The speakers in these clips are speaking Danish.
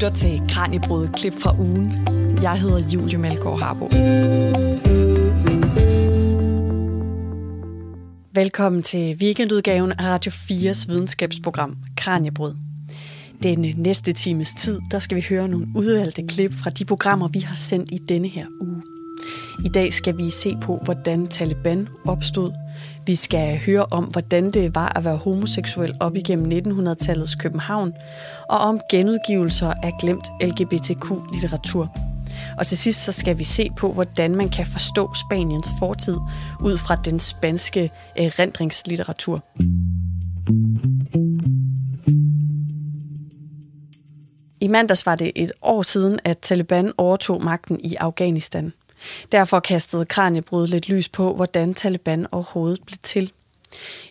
lytter til Kranjebrud klip fra ugen. Jeg hedder Julie Malgaard Harbo. Velkommen til weekendudgaven af Radio 4's videnskabsprogram Kranjebrud. Den næste times tid, der skal vi høre nogle udvalgte klip fra de programmer, vi har sendt i denne her uge. I dag skal vi se på, hvordan Taliban opstod. Vi skal høre om, hvordan det var at være homoseksuel op igennem 1900-tallets København, og om genudgivelser af glemt LGBTQ-litteratur. Og til sidst så skal vi se på, hvordan man kan forstå Spaniens fortid ud fra den spanske øh, erindringslitteratur. I mandags var det et år siden, at Taliban overtog magten i Afghanistan. Derfor kastede Kranjebrud lidt lys på, hvordan Taliban overhovedet blev til.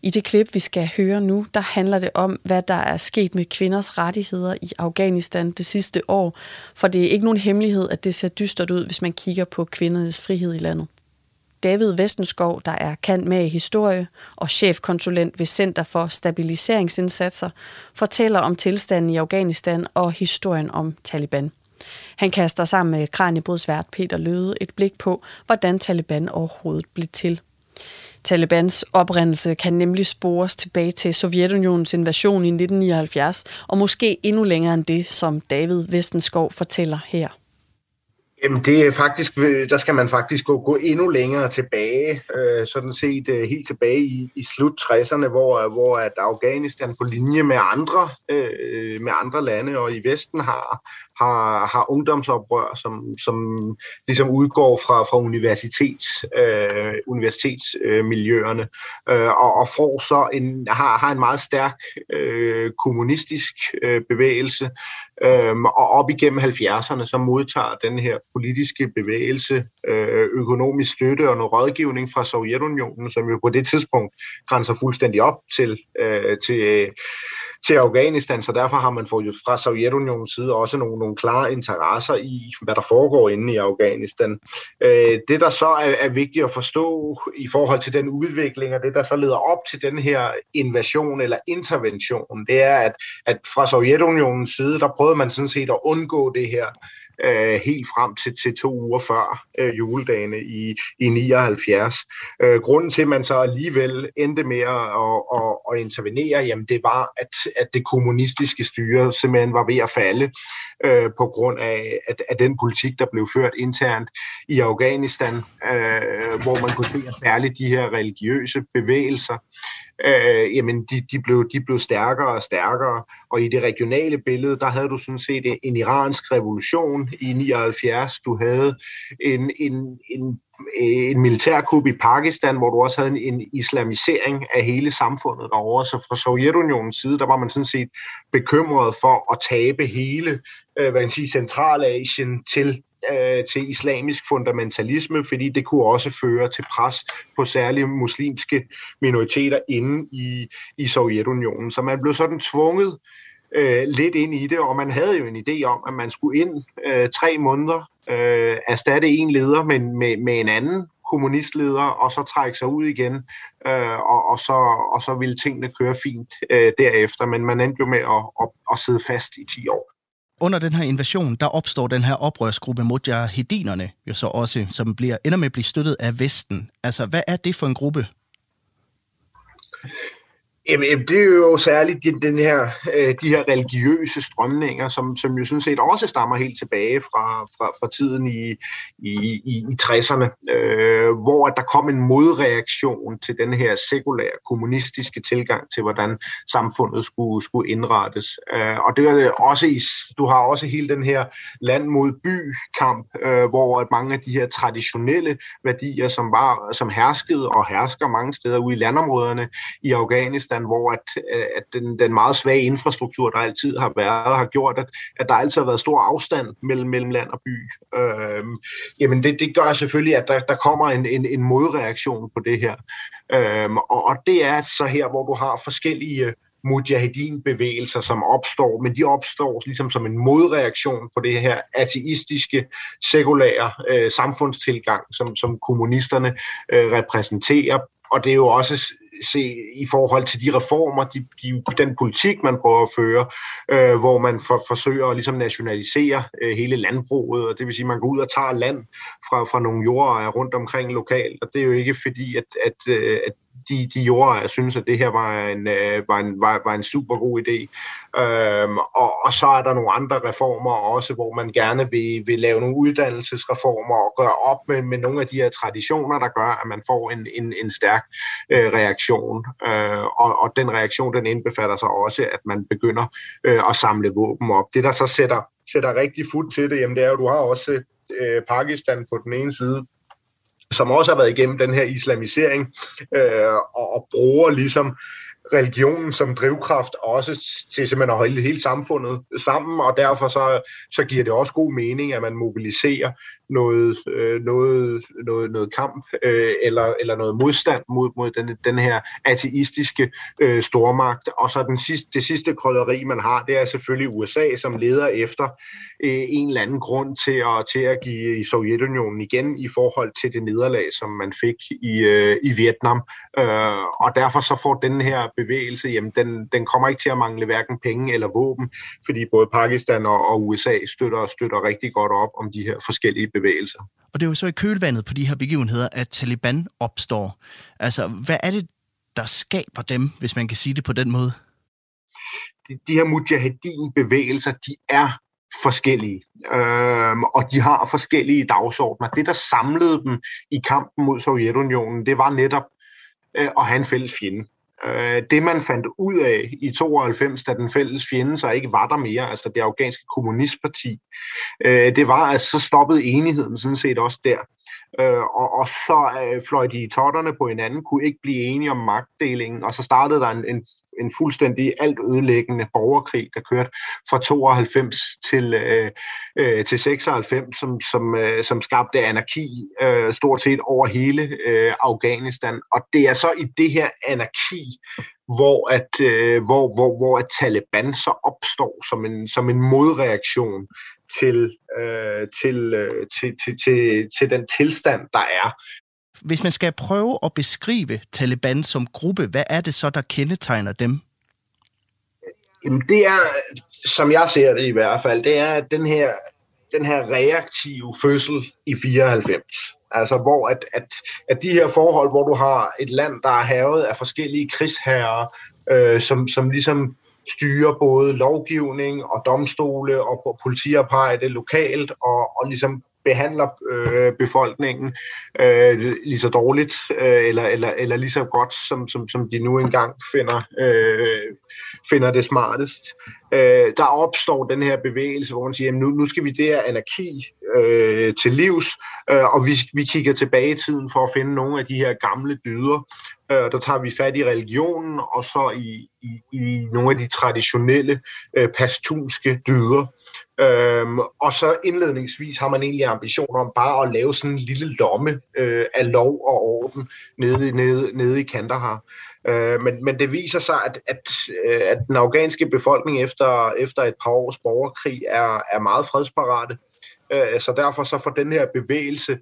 I det klip, vi skal høre nu, der handler det om, hvad der er sket med kvinders rettigheder i Afghanistan det sidste år, for det er ikke nogen hemmelighed, at det ser dystert ud, hvis man kigger på kvindernes frihed i landet. David Vestenskov, der er kant med i historie og chefkonsulent ved Center for Stabiliseringsindsatser, fortæller om tilstanden i Afghanistan og historien om Taliban. Han kaster sammen med Kranjebrudsvært Peter Løde et blik på, hvordan Taliban overhovedet blev til. Talibans oprindelse kan nemlig spores tilbage til Sovjetunionens invasion i 1979, og måske endnu længere end det, som David Vestenskov fortæller her. Jamen det er faktisk, der skal man faktisk gå, gå endnu længere tilbage, øh, sådan set øh, helt tilbage i, i slut 60'erne, hvor, hvor at Afghanistan på linje med andre, øh, med andre lande og i Vesten har, har, har ungdomsoprør, som, som ligesom udgår fra, fra universitet, øh, universitetsmiljøerne, øh, og, og får så en, har, har en meget stærk øh, kommunistisk øh, bevægelse, øh, og op igennem 70'erne, så modtager den her politiske bevægelse øh, økonomisk støtte og noget rådgivning fra Sovjetunionen, som jo på det tidspunkt grænser fuldstændig op til, øh, til til Afghanistan, så derfor har man fået fra Sovjetunionens side også nogle, nogle klare interesser i, hvad der foregår inde i Afghanistan. Øh, det, der så er, er vigtigt at forstå i forhold til den udvikling, og det, der så leder op til den her invasion eller intervention, det er, at, at fra Sovjetunionens side, der prøvede man sådan set at undgå det her øh, helt frem til, til to uger før øh, juledagene i, i 79. Øh, grunden til, at man så alligevel endte med at, at, at, at intervenere, jamen det var, at, at det kommunistiske styre simpelthen var ved at falde øh, på grund af, at, at den politik, der blev ført internt i Afghanistan, øh, hvor man kunne se særligt de her religiøse bevægelser, øh, jamen de, de, blev, de blev stærkere og stærkere. Og i det regionale billede, der havde du sådan set en iransk revolution i 79. Du havde en, en, en en militærkup i Pakistan, hvor du også havde en, en islamisering af hele samfundet derovre. Så fra Sovjetunionens side, der var man sådan set bekymret for at tabe hele øh, hvad kan sige, Centralasien til øh, til islamisk fundamentalisme, fordi det kunne også føre til pres på særlige muslimske minoriteter inde i, i Sovjetunionen. Så man blev sådan tvunget øh, lidt ind i det, og man havde jo en idé om, at man skulle ind øh, tre måneder, øh, erstatte en leder med, med, med en anden kommunistleder, og så trække sig ud igen, øh, og, og, så, og så ville tingene køre fint øh, derefter, men man endte jo med at, at, at sidde fast i 10 år under den her invasion, der opstår den her oprørsgruppe mujahedinerne jo så også, som bliver, ender med at blive støttet af Vesten. Altså, hvad er det for en gruppe? Jamen, det er jo særligt den her, øh, de her religiøse strømninger, som, som jo sådan set også stammer helt tilbage fra, fra, fra tiden i, i, i, i 60'erne, øh, hvor der kom en modreaktion til den her sekulære kommunistiske tilgang til, hvordan samfundet skulle, skulle indrettes. Øh, og det er også i, du har også hele den her land mod by-kamp, øh, hvor at mange af de her traditionelle værdier, som, var, som herskede og hersker mange steder ude i landområderne i Afghanistan, Afghanistan, hvor at, øh, at den, den meget svage infrastruktur, der altid har været, har gjort, at, at der altid har været stor afstand mellem, mellem land og by. Øh, jamen det, det gør selvfølgelig, at der, der kommer en, en, en modreaktion på det her. Øh, og, og det er så her, hvor du har forskellige mujahedin-bevægelser, som opstår, men de opstår ligesom som en modreaktion på det her ateistiske, sekulære øh, samfundstilgang, som, som kommunisterne øh, repræsenterer. Og det er jo også se i forhold til de reformer, de, de, den politik, man prøver at føre, øh, hvor man for, forsøger at ligesom nationalisere øh, hele landbruget, og det vil sige, at man går ud og tager land fra, fra nogle jordejere rundt omkring lokalt, og det er jo ikke fordi, at, at, øh, at de, de jordejere synes, at det her var en, øh, var en, var, var en super god idé. Øhm, og, og så er der nogle andre reformer også, hvor man gerne vil, vil lave nogle uddannelsesreformer og gøre op med, med nogle af de her traditioner, der gør, at man får en, en, en stærk øh, reaktion. Øh, og, og den reaktion, den indbefatter så også, at man begynder øh, at samle våben op. Det, der så sætter, sætter rigtig fuld til det, jamen det er jo, du har også øh, Pakistan på den ene side, som også har været igennem den her islamisering, øh, og, og bruger ligesom religionen som drivkraft også til simpelthen at holde hele samfundet sammen, og derfor så, så giver det også god mening, at man mobiliserer noget, øh, noget, noget, noget kamp øh, eller, eller noget modstand mod, mod den, den her ateistiske øh, stormagt. Og så den sidste, det sidste krydderi, man har, det er selvfølgelig USA, som leder efter øh, en eller anden grund til at, til at give i Sovjetunionen igen i forhold til det nederlag, som man fik i, øh, i Vietnam. Øh, og derfor så får den her bevægelse, jamen den, den kommer ikke til at mangle hverken penge eller våben, fordi både Pakistan og, og USA støtter, støtter rigtig godt op om de her forskellige bevægelser. Og det er jo så i kølvandet på de her begivenheder, at Taliban opstår. Altså, hvad er det, der skaber dem, hvis man kan sige det på den måde? De, de her mujahedin-bevægelser, de er forskellige, øhm, og de har forskellige dagsordner. Det, der samlede dem i kampen mod Sovjetunionen, det var netop øh, at have en fælles fjende. Øh, det man fandt ud af i 92, da den fælles fjende så ikke var der mere, altså det afghanske kommunistparti, øh, det var, at så stoppede enigheden sådan set også der. Øh, og, og så øh, fløj de i totterne på hinanden, kunne ikke blive enige om magtdelingen, og så startede der en, en, en fuldstændig alt ødelæggende borgerkrig, der kørte fra 92 til, øh, øh, til 96, som, som, øh, som skabte anarki øh, stort set over hele øh, Afghanistan. Og det er så i det her anarki, hvor at, øh, hvor, hvor, hvor at Taliban så opstår som en, som en modreaktion til, øh, til, øh, til, til, til, til den tilstand, der er. Hvis man skal prøve at beskrive Taliban som gruppe, hvad er det så, der kendetegner dem? Jamen det er, som jeg ser det i hvert fald, det er den her, den her reaktive fødsel i 94. Altså hvor at, at, at de her forhold, hvor du har et land, der er havet af forskellige krigsherrer, øh, som, som ligesom styrer både lovgivning og domstole og politiarbejde lokalt og, og ligesom behandler øh, befolkningen øh, lige så dårligt øh, eller, eller, eller lige så godt, som, som, som de nu engang finder, øh, finder det smartest. Øh, der opstår den her bevægelse, hvor man siger, at nu, nu skal vi det her anarki øh, til livs, øh, og vi, vi kigger tilbage i tiden for at finde nogle af de her gamle dyder. Øh, der tager vi fat i religionen, og så i, i, i nogle af de traditionelle øh, pastunske dyder. Øhm, og så indledningsvis har man egentlig ambitioner om bare at lave sådan en lille lomme øh, af lov og orden nede, nede, nede i Kandahar. Øh, men, men det viser sig, at, at, øh, at den afghanske befolkning efter, efter et par års borgerkrig er, er meget fredsparate. Øh, så derfor så får den her bevægelse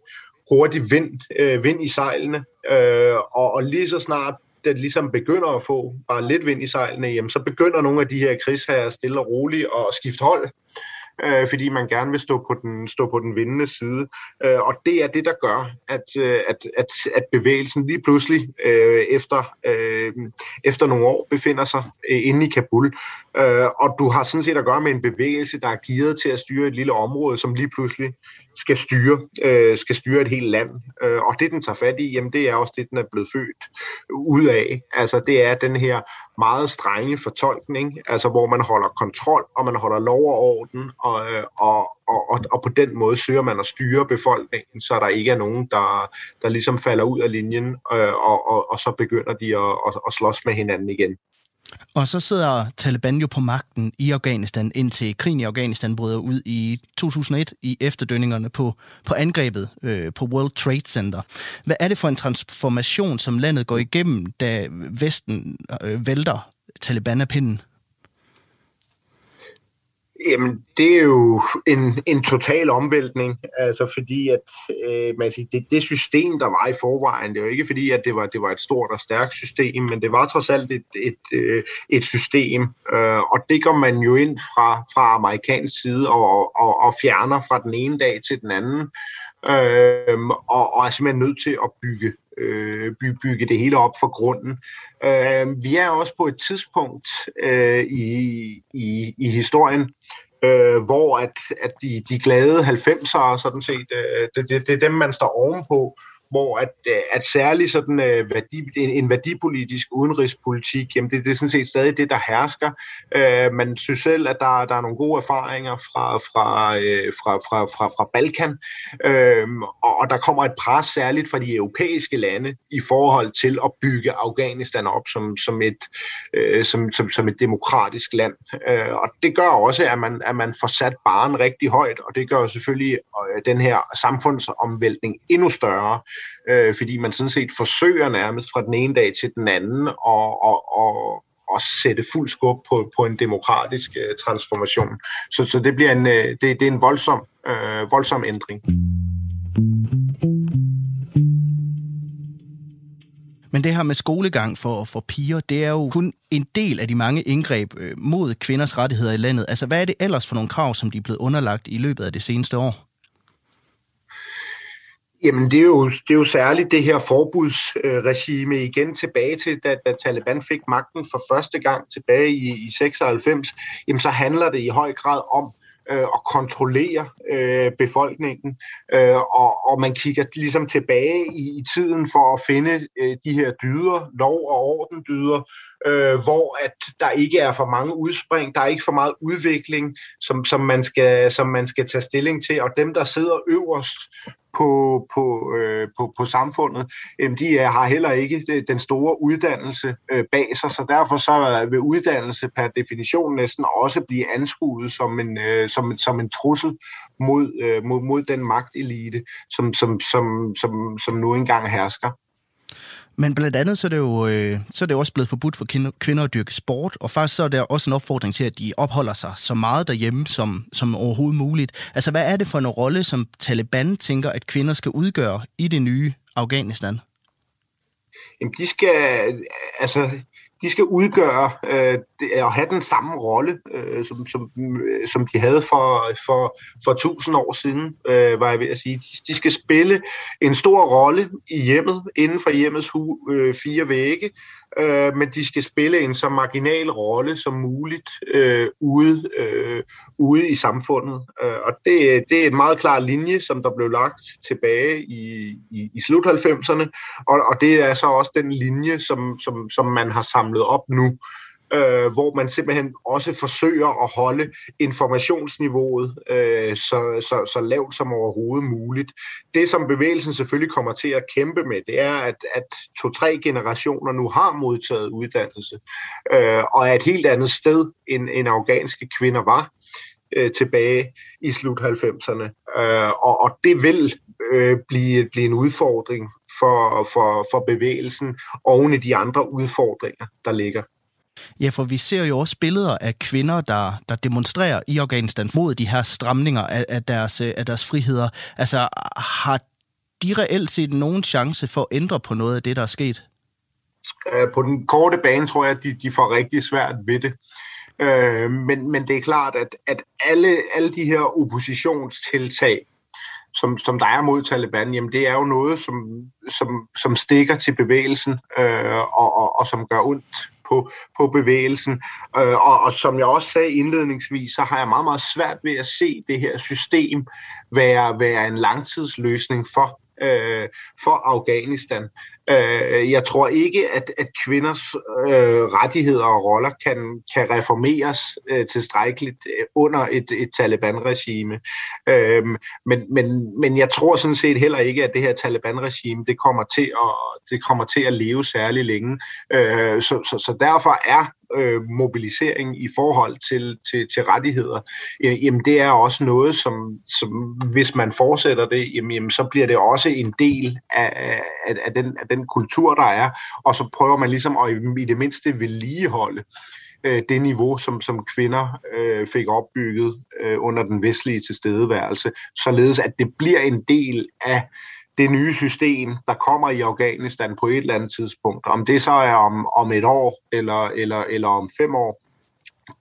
hurtig vind, øh, vind i sejlene. Øh, og, og lige så snart det ligesom begynder at få bare lidt vind i sejlene, jamen, så begynder nogle af de her krigsherrer stille og roligt at skifte hold øh, fordi man gerne vil stå på den, stå på den vindende side. Øh, og det er det, der gør, at, øh, at, at, at bevægelsen lige pludselig øh, efter, øh, efter nogle år befinder sig øh, inde i Kabul. Øh, og du har sådan set at gøre med en bevægelse, der er gearet til at styre et lille område, som lige pludselig skal styre, øh, skal styre et helt land. Øh, og det, den tager fat i, jamen, det er også det, den er blevet født ud af. Altså, det er den her meget strenge fortolkning, altså hvor man holder kontrol, og man holder lov og orden, og, øh, og, og, og, og på den måde søger man at styre befolkningen, så der ikke er nogen, der, der ligesom falder ud af linjen, øh, og, og, og så begynder de at, at, at slås med hinanden igen. Og så sidder Taliban jo på magten i Afghanistan, indtil krigen i Afghanistan bryder ud i 2001 i efterdønningerne på, på angrebet øh, på World Trade Center. Hvad er det for en transformation, som landet går igennem, da Vesten øh, vælter Taliban af pinden? Jamen, det er jo en, en total omvæltning, altså fordi at øh, man siger, det, det system, der var i forvejen, det var ikke fordi, at det var, det var et stort og stærkt system, men det var trods alt et, et, et, et system, øh, og det går man jo ind fra, fra amerikansk side og, og, og fjerner fra den ene dag til den anden, øh, og, og er simpelthen nødt til at bygge, øh, bygge, bygge det hele op for grunden. Øh, vi er også på et tidspunkt øh, i, i, i historien, øh, hvor at, at de, de glade 90'ere, sådan set, øh, det, det, det er dem, man står ovenpå, hvor at, øh, at særlig sådan øh, værdi, en, en værdipolitisk udenrigspolitik, jamen det, det er sådan set stadig det, der hersker. Øh, man synes selv, at der, der er nogle gode erfaringer fra, fra, øh, fra, fra, fra, fra Balkan, øh, og, og der kommer et pres særligt fra de europæiske lande i forhold til at bygge Afghanistan op som, som, et, øh, som, som, som et demokratisk land. Øh, og det gør også, at man, at man får sat baren rigtig højt, og det gør selvfølgelig øh, den her samfundsomvæltning endnu større, øh, fordi man sådan set forsøger nærmest fra den ene dag til den anden og, og, og, og sætte fuld skub på, på en demokratisk øh, transformation. Så, så det bliver en, øh, det, det er en voldsom, øh, voldsom ændring. Men det her med skolegang for, for piger, det er jo kun en del af de mange indgreb øh, mod kvinders rettigheder i landet. Altså, hvad er det ellers for nogle krav, som de er blevet underlagt i løbet af det seneste år? Jamen, det er, jo, det er jo særligt det her forbudsregime igen tilbage til, da, da Taliban fik magten for første gang tilbage i, i 96. Jamen, så handler det i høj grad om øh, at kontrollere øh, befolkningen, øh, og, og man kigger ligesom tilbage i, i tiden for at finde øh, de her dyder, lov- og ordendyder, øh, hvor at der ikke er for mange udspring, der er ikke for meget udvikling, som, som, man skal, som man skal tage stilling til, og dem, der sidder øverst på, på, øh, på, på samfundet, øh, de er, har heller ikke øh, den store uddannelse øh, bag sig, så derfor så vil uddannelse per definition næsten også blive anskuet som en, øh, som, som en trussel mod, øh, mod, mod den magtelite, som, som, som, som, som nu engang hersker. Men blandt andet så er det jo øh, så er det også blevet forbudt for kvinder at dyrke sport, og faktisk så er der også en opfordring til, at de opholder sig så meget derhjemme som, som overhovedet muligt. Altså, hvad er det for en rolle, som Taliban tænker, at kvinder skal udgøre i det nye Afghanistan? Jamen, de skal, altså, de skal udgøre øh, og have den samme rolle, øh, som, som, øh, som de havde for, for, for tusind år siden, øh, var jeg ved at sige. De, de skal spille en stor rolle i hjemmet, inden for hjemmets hu, øh, fire vægge, øh, men de skal spille en så marginal rolle som muligt øh, ude, øh, ude i samfundet. Øh, og det, det er en meget klar linje, som der blev lagt tilbage i, i, i slut 90'erne, og, og det er så også den linje, som, som, som man har samlet op nu øh, hvor man simpelthen også forsøger at holde informationsniveauet øh, så, så, så lavt som overhovedet muligt. Det, som bevægelsen selvfølgelig kommer til at kæmpe med, det er, at, at to-tre generationer nu har modtaget uddannelse, øh, og er et helt andet sted, end, end afghanske kvinder var øh, tilbage i slut 90'erne. Øh, og, og det vil øh, blive, blive en udfordring for, for, for bevægelsen oven i de andre udfordringer, der ligger. Ja, for vi ser jo også billeder af kvinder, der, der demonstrerer i Afghanistan mod de her stramninger af, af, deres, øh, af deres friheder. Altså, har de reelt set nogen chance for at ændre på noget af det, der er sket? Øh, på den korte bane tror jeg, at de, de får rigtig svært ved det. Øh, men, men det er klart, at, at alle, alle de her oppositionstiltag, som, som der er mod Taliban, jamen det er jo noget, som, som, som stikker til bevægelsen øh, og, og, og som gør ondt på, på bevægelsen. Øh, og, og som jeg også sagde indledningsvis, så har jeg meget, meget svært ved at se det her system være, være en langtidsløsning for øh, for Afghanistan. Øh, jeg tror ikke, at, at kvinders øh, rettigheder og roller kan, kan reformeres øh, tilstrækkeligt øh, under et, et Taliban-regime. Øh, men, men, men jeg tror sådan set heller ikke, at det her Taliban-regime det kommer til at det kommer til at leve særlig længe. Øh, så, så, så derfor er øh, mobilisering i forhold til, til, til rettigheder, øh, jamen det er også noget, som, som hvis man fortsætter det, jamen, jamen så bliver det også en del af, af, af, den, af den kultur, der er, og så prøver man ligesom at i det mindste vedligeholde øh, det niveau, som, som kvinder øh, fik opbygget øh, under den vestlige tilstedeværelse, således at det bliver en del af det nye system, der kommer i Afghanistan på et eller andet tidspunkt. Om det så er om, om et år eller, eller, eller om fem år,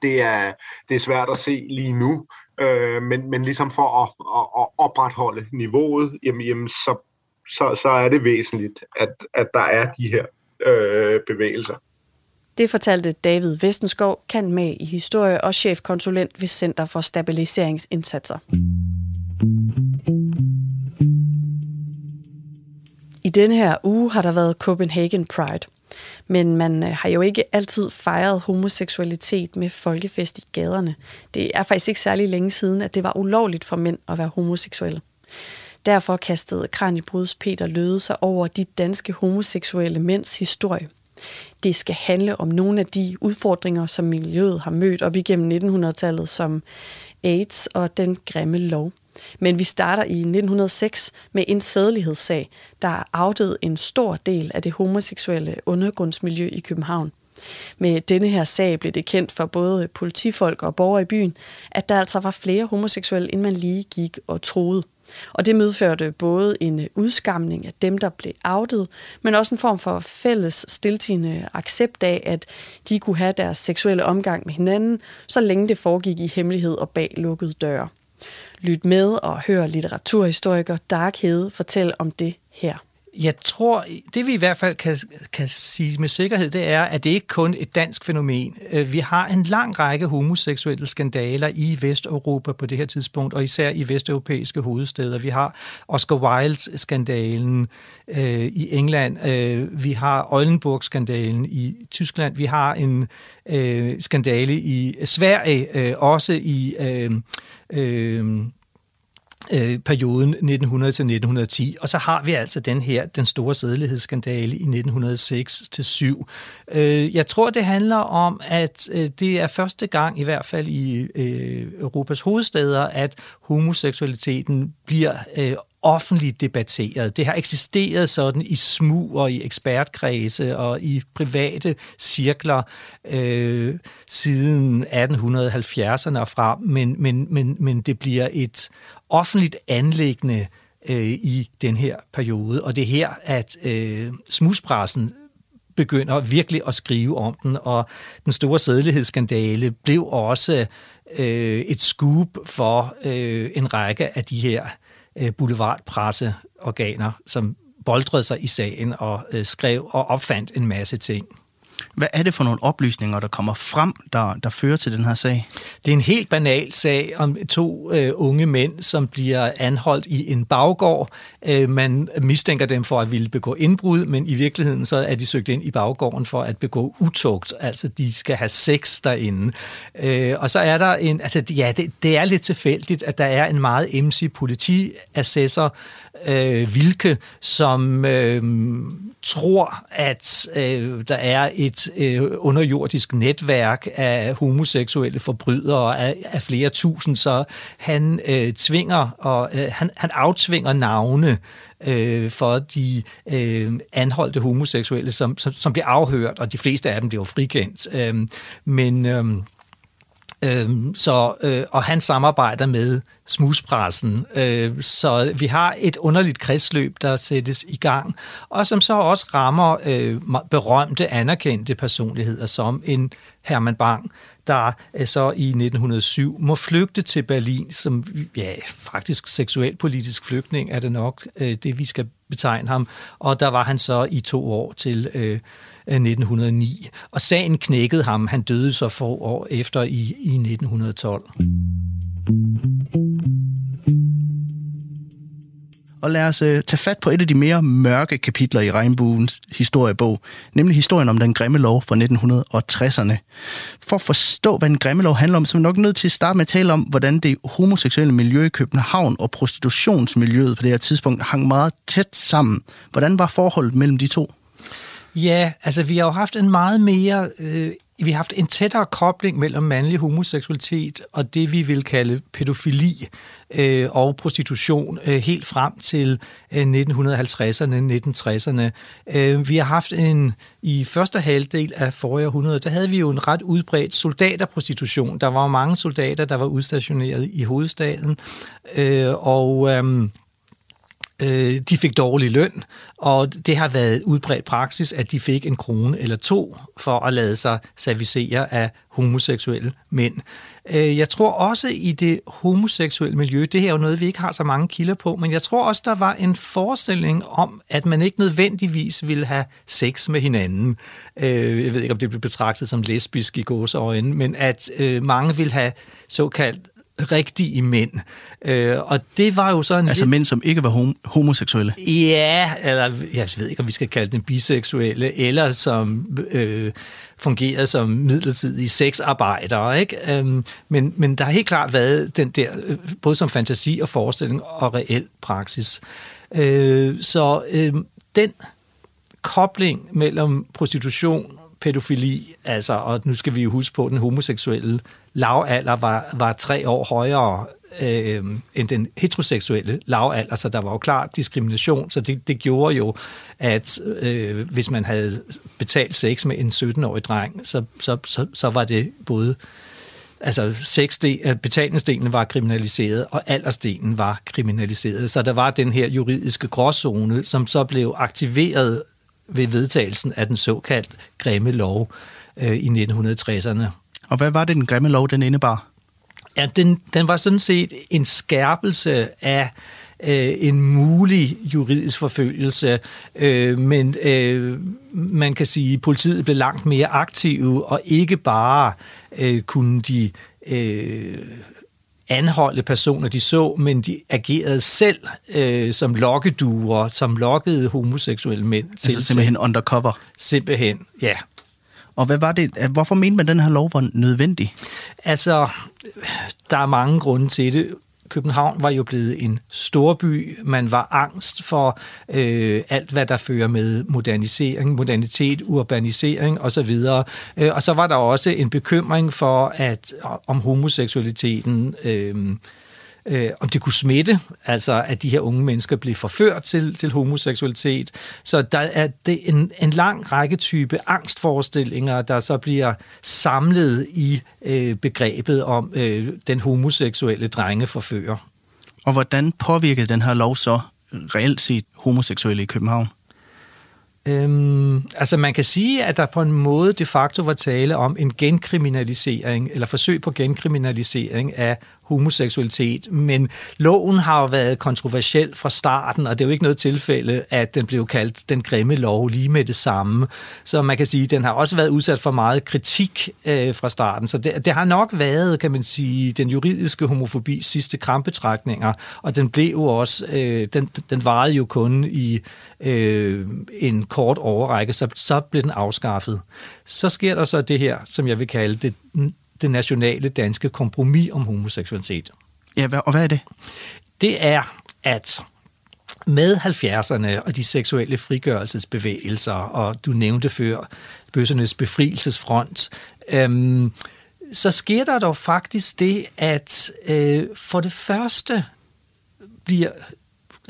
det er, det er svært at se lige nu. Øh, men, men ligesom for at, at, at opretholde niveauet, jamen, jamen så, så, så er det væsentligt, at, at der er de her øh, bevægelser. Det fortalte David Vestenskov, kan med i historie og chefkonsulent ved Center for Stabiliseringsindsatser. I denne her uge har der været Copenhagen Pride. Men man øh, har jo ikke altid fejret homoseksualitet med folkefest i gaderne. Det er faktisk ikke særlig længe siden, at det var ulovligt for mænd at være homoseksuelle. Derfor kastede Kranjebruds Peter Løde sig over de danske homoseksuelle mænds historie. Det skal handle om nogle af de udfordringer, som miljøet har mødt op igennem 1900-tallet, som AIDS og den grimme lov. Men vi starter i 1906 med en sædelighedssag, der afdøde en stor del af det homoseksuelle undergrundsmiljø i København. Med denne her sag blev det kendt for både politifolk og borgere i byen, at der altså var flere homoseksuelle, end man lige gik og troede. Og det medførte både en udskamning af dem, der blev outet, men også en form for fælles stiltigende accept af, at de kunne have deres seksuelle omgang med hinanden, så længe det foregik i hemmelighed og bag lukkede døre. Lyt med og hør litteraturhistoriker Dark Hede fortælle om det her. Jeg tror, det vi i hvert fald kan, kan sige med sikkerhed, det er, at det ikke kun er et dansk fænomen. Øh, vi har en lang række homoseksuelle skandaler i Vesteuropa på det her tidspunkt, og især i vesteuropæiske hovedsteder. Vi har Oscar Wilde-skandalen øh, i England, øh, vi har Oldenburg-skandalen i Tyskland, vi har en øh, skandale i Sverige, øh, også i... Øh, øh, øh, perioden 1900 til 1910. Og så har vi altså den her, den store sædelighedsskandale i 1906-7. Øh, jeg tror, det handler om, at øh, det er første gang, i hvert fald i øh, Europas hovedsteder, at homoseksualiteten bliver øh, offentligt debatteret. Det har eksisteret sådan i smug og i ekspertkredse og i private cirkler øh, siden 1870'erne og frem, men, men, men, men det bliver et offentligt anlæggende øh, i den her periode. Og det er her, at øh, smuspressen begynder virkelig at skrive om den, og den store sædelighedsskandale blev også øh, et scoop for øh, en række af de her øh, boulevardpresseorganer, som boldrede sig i sagen og øh, skrev og opfandt en masse ting. Hvad er det for nogle oplysninger, der kommer frem, der, der fører til den her sag? Det er en helt banal sag om to øh, unge mænd, som bliver anholdt i en baggård. Øh, man mistænker dem for at ville begå indbrud, men i virkeligheden så er de søgt ind i baggården for at begå utugt. Altså, de skal have sex derinde. Øh, og så er der en... Altså, ja, det, det er lidt tilfældigt, at der er en meget emsig politiassessor, øh, Vilke, som øh, tror, at øh, der er et øh, underjordisk netværk af homoseksuelle forbrydere af, af flere tusind, så han øh, tvinger og øh, han, han aftvinger navne øh, for de øh, anholdte homoseksuelle, som, som, som bliver afhørt, og de fleste af dem bliver jo frikendt. Øh, men øh, Øhm, så, øh, og han samarbejder med smuspressen. Øh, så vi har et underligt kredsløb, der sættes i gang, og som så også rammer øh, berømte, anerkendte personligheder, som en Herman Bang, der øh, så i 1907 må flygte til Berlin som ja, faktisk seksuelpolitisk flygtning, er det nok øh, det, vi skal betegne ham. Og der var han så i to år til øh, øh 1909. Og sagen knækkede ham. Han døde så få år efter i, i 1912. Og lad os øh, tage fat på et af de mere mørke kapitler i Regnbuens historiebog, nemlig historien om den grimme lov fra 1960'erne. For at forstå, hvad den grimme lov handler om, så er vi nok nødt til at starte med at tale om, hvordan det homoseksuelle miljø i København og prostitutionsmiljøet på det her tidspunkt hang meget tæt sammen. Hvordan var forholdet mellem de to? Ja, altså vi har jo haft en meget mere øh, vi har haft en tættere kobling mellem mandlig homoseksualitet og det, vi vil kalde pædofili øh, og prostitution øh, helt frem til øh, 1950'erne, 1960'erne. Øh, vi har haft en, i første halvdel af forrige århundrede, der havde vi jo en ret udbredt soldaterprostitution. Der var mange soldater, der var udstationeret i hovedstaden, øh, og... Øh, øh, de fik dårlig løn, og det har været udbredt praksis, at de fik en krone eller to for at lade sig servicere af homoseksuelle mænd. Øh, jeg tror også i det homoseksuelle miljø, det her er jo noget, vi ikke har så mange kilder på, men jeg tror også, der var en forestilling om, at man ikke nødvendigvis ville have sex med hinanden. Øh, jeg ved ikke, om det blev betragtet som lesbisk i gåseøjne, men at øh, mange ville have såkaldt rigtige mænd. Øh, og det var jo sådan... Altså lidt... mænd, som ikke var hom- homoseksuelle? Ja, eller jeg ved ikke, om vi skal kalde dem biseksuelle, eller som øh, fungerede som midlertidige sexarbejdere. Ikke? Øhm, men, men der har helt klart været den der, øh, både som fantasi og forestilling og reel praksis. Øh, så øh, den kobling mellem prostitution pædofili, altså, og nu skal vi jo huske på, den homoseksuelle lavalder var, var tre år højere øh, end den heteroseksuelle lavalder, så der var jo klar diskrimination, så det, det gjorde jo, at øh, hvis man havde betalt sex med en 17-årig dreng, så, så, så, så var det både altså sexdel, øh, betalingsdelen var kriminaliseret, og aldersdelen var kriminaliseret. Så der var den her juridiske gråzone, som så blev aktiveret ved vedtagelsen af den såkaldt grimme lov øh, i 1960'erne. Og hvad var det, den grimme lov, den indebar? Ja, den, den var sådan set en skærpelse af øh, en mulig juridisk forfølgelse, øh, men øh, man kan sige, at politiet blev langt mere aktive, og ikke bare øh, kunne de øh, anholde personer, de så, men de agerede selv øh, som lokkeduer, som lokkede homoseksuelle mænd til Altså simpelthen undercover? Simpelthen, ja. Og hvad var det, hvorfor mente man, at den her lov var nødvendig? Altså, der er mange grunde til det. København var jo blevet en storby. Man var angst for øh, alt, hvad der fører med modernisering, modernitet, urbanisering osv. Øh, og så var der også en bekymring for, at om homoseksualiteten... Øh, øh, om det kunne smitte, altså at de her unge mennesker blev forført til, til homoseksualitet. Så der er det en, en lang række type angstforestillinger, der så bliver samlet i øh, begrebet om øh, den homoseksuelle drengeforfører. Og hvordan påvirkede den her lov så reelt set homoseksuelle i København? Øhm, altså man kan sige, at der på en måde de facto var tale om en genkriminalisering, eller forsøg på genkriminalisering af homoseksualitet, men loven har jo været kontroversiel fra starten, og det er jo ikke noget tilfælde, at den blev kaldt den grimme lov lige med det samme. Så man kan sige, at den har også været udsat for meget kritik øh, fra starten, så det, det har nok været, kan man sige, den juridiske homofobi sidste krampetrækninger, og den blev jo også, øh, den, den varede jo kun i øh, en kort overrække, så, så blev den afskaffet. Så sker der så det her, som jeg vil kalde det det nationale danske kompromis om homoseksualitet. Ja, og hvad er det? Det er, at med 70'erne og de seksuelle frigørelsesbevægelser, og du nævnte før bøssernes befrielsesfront, øhm, så sker der dog faktisk det, at øh, for det første bliver,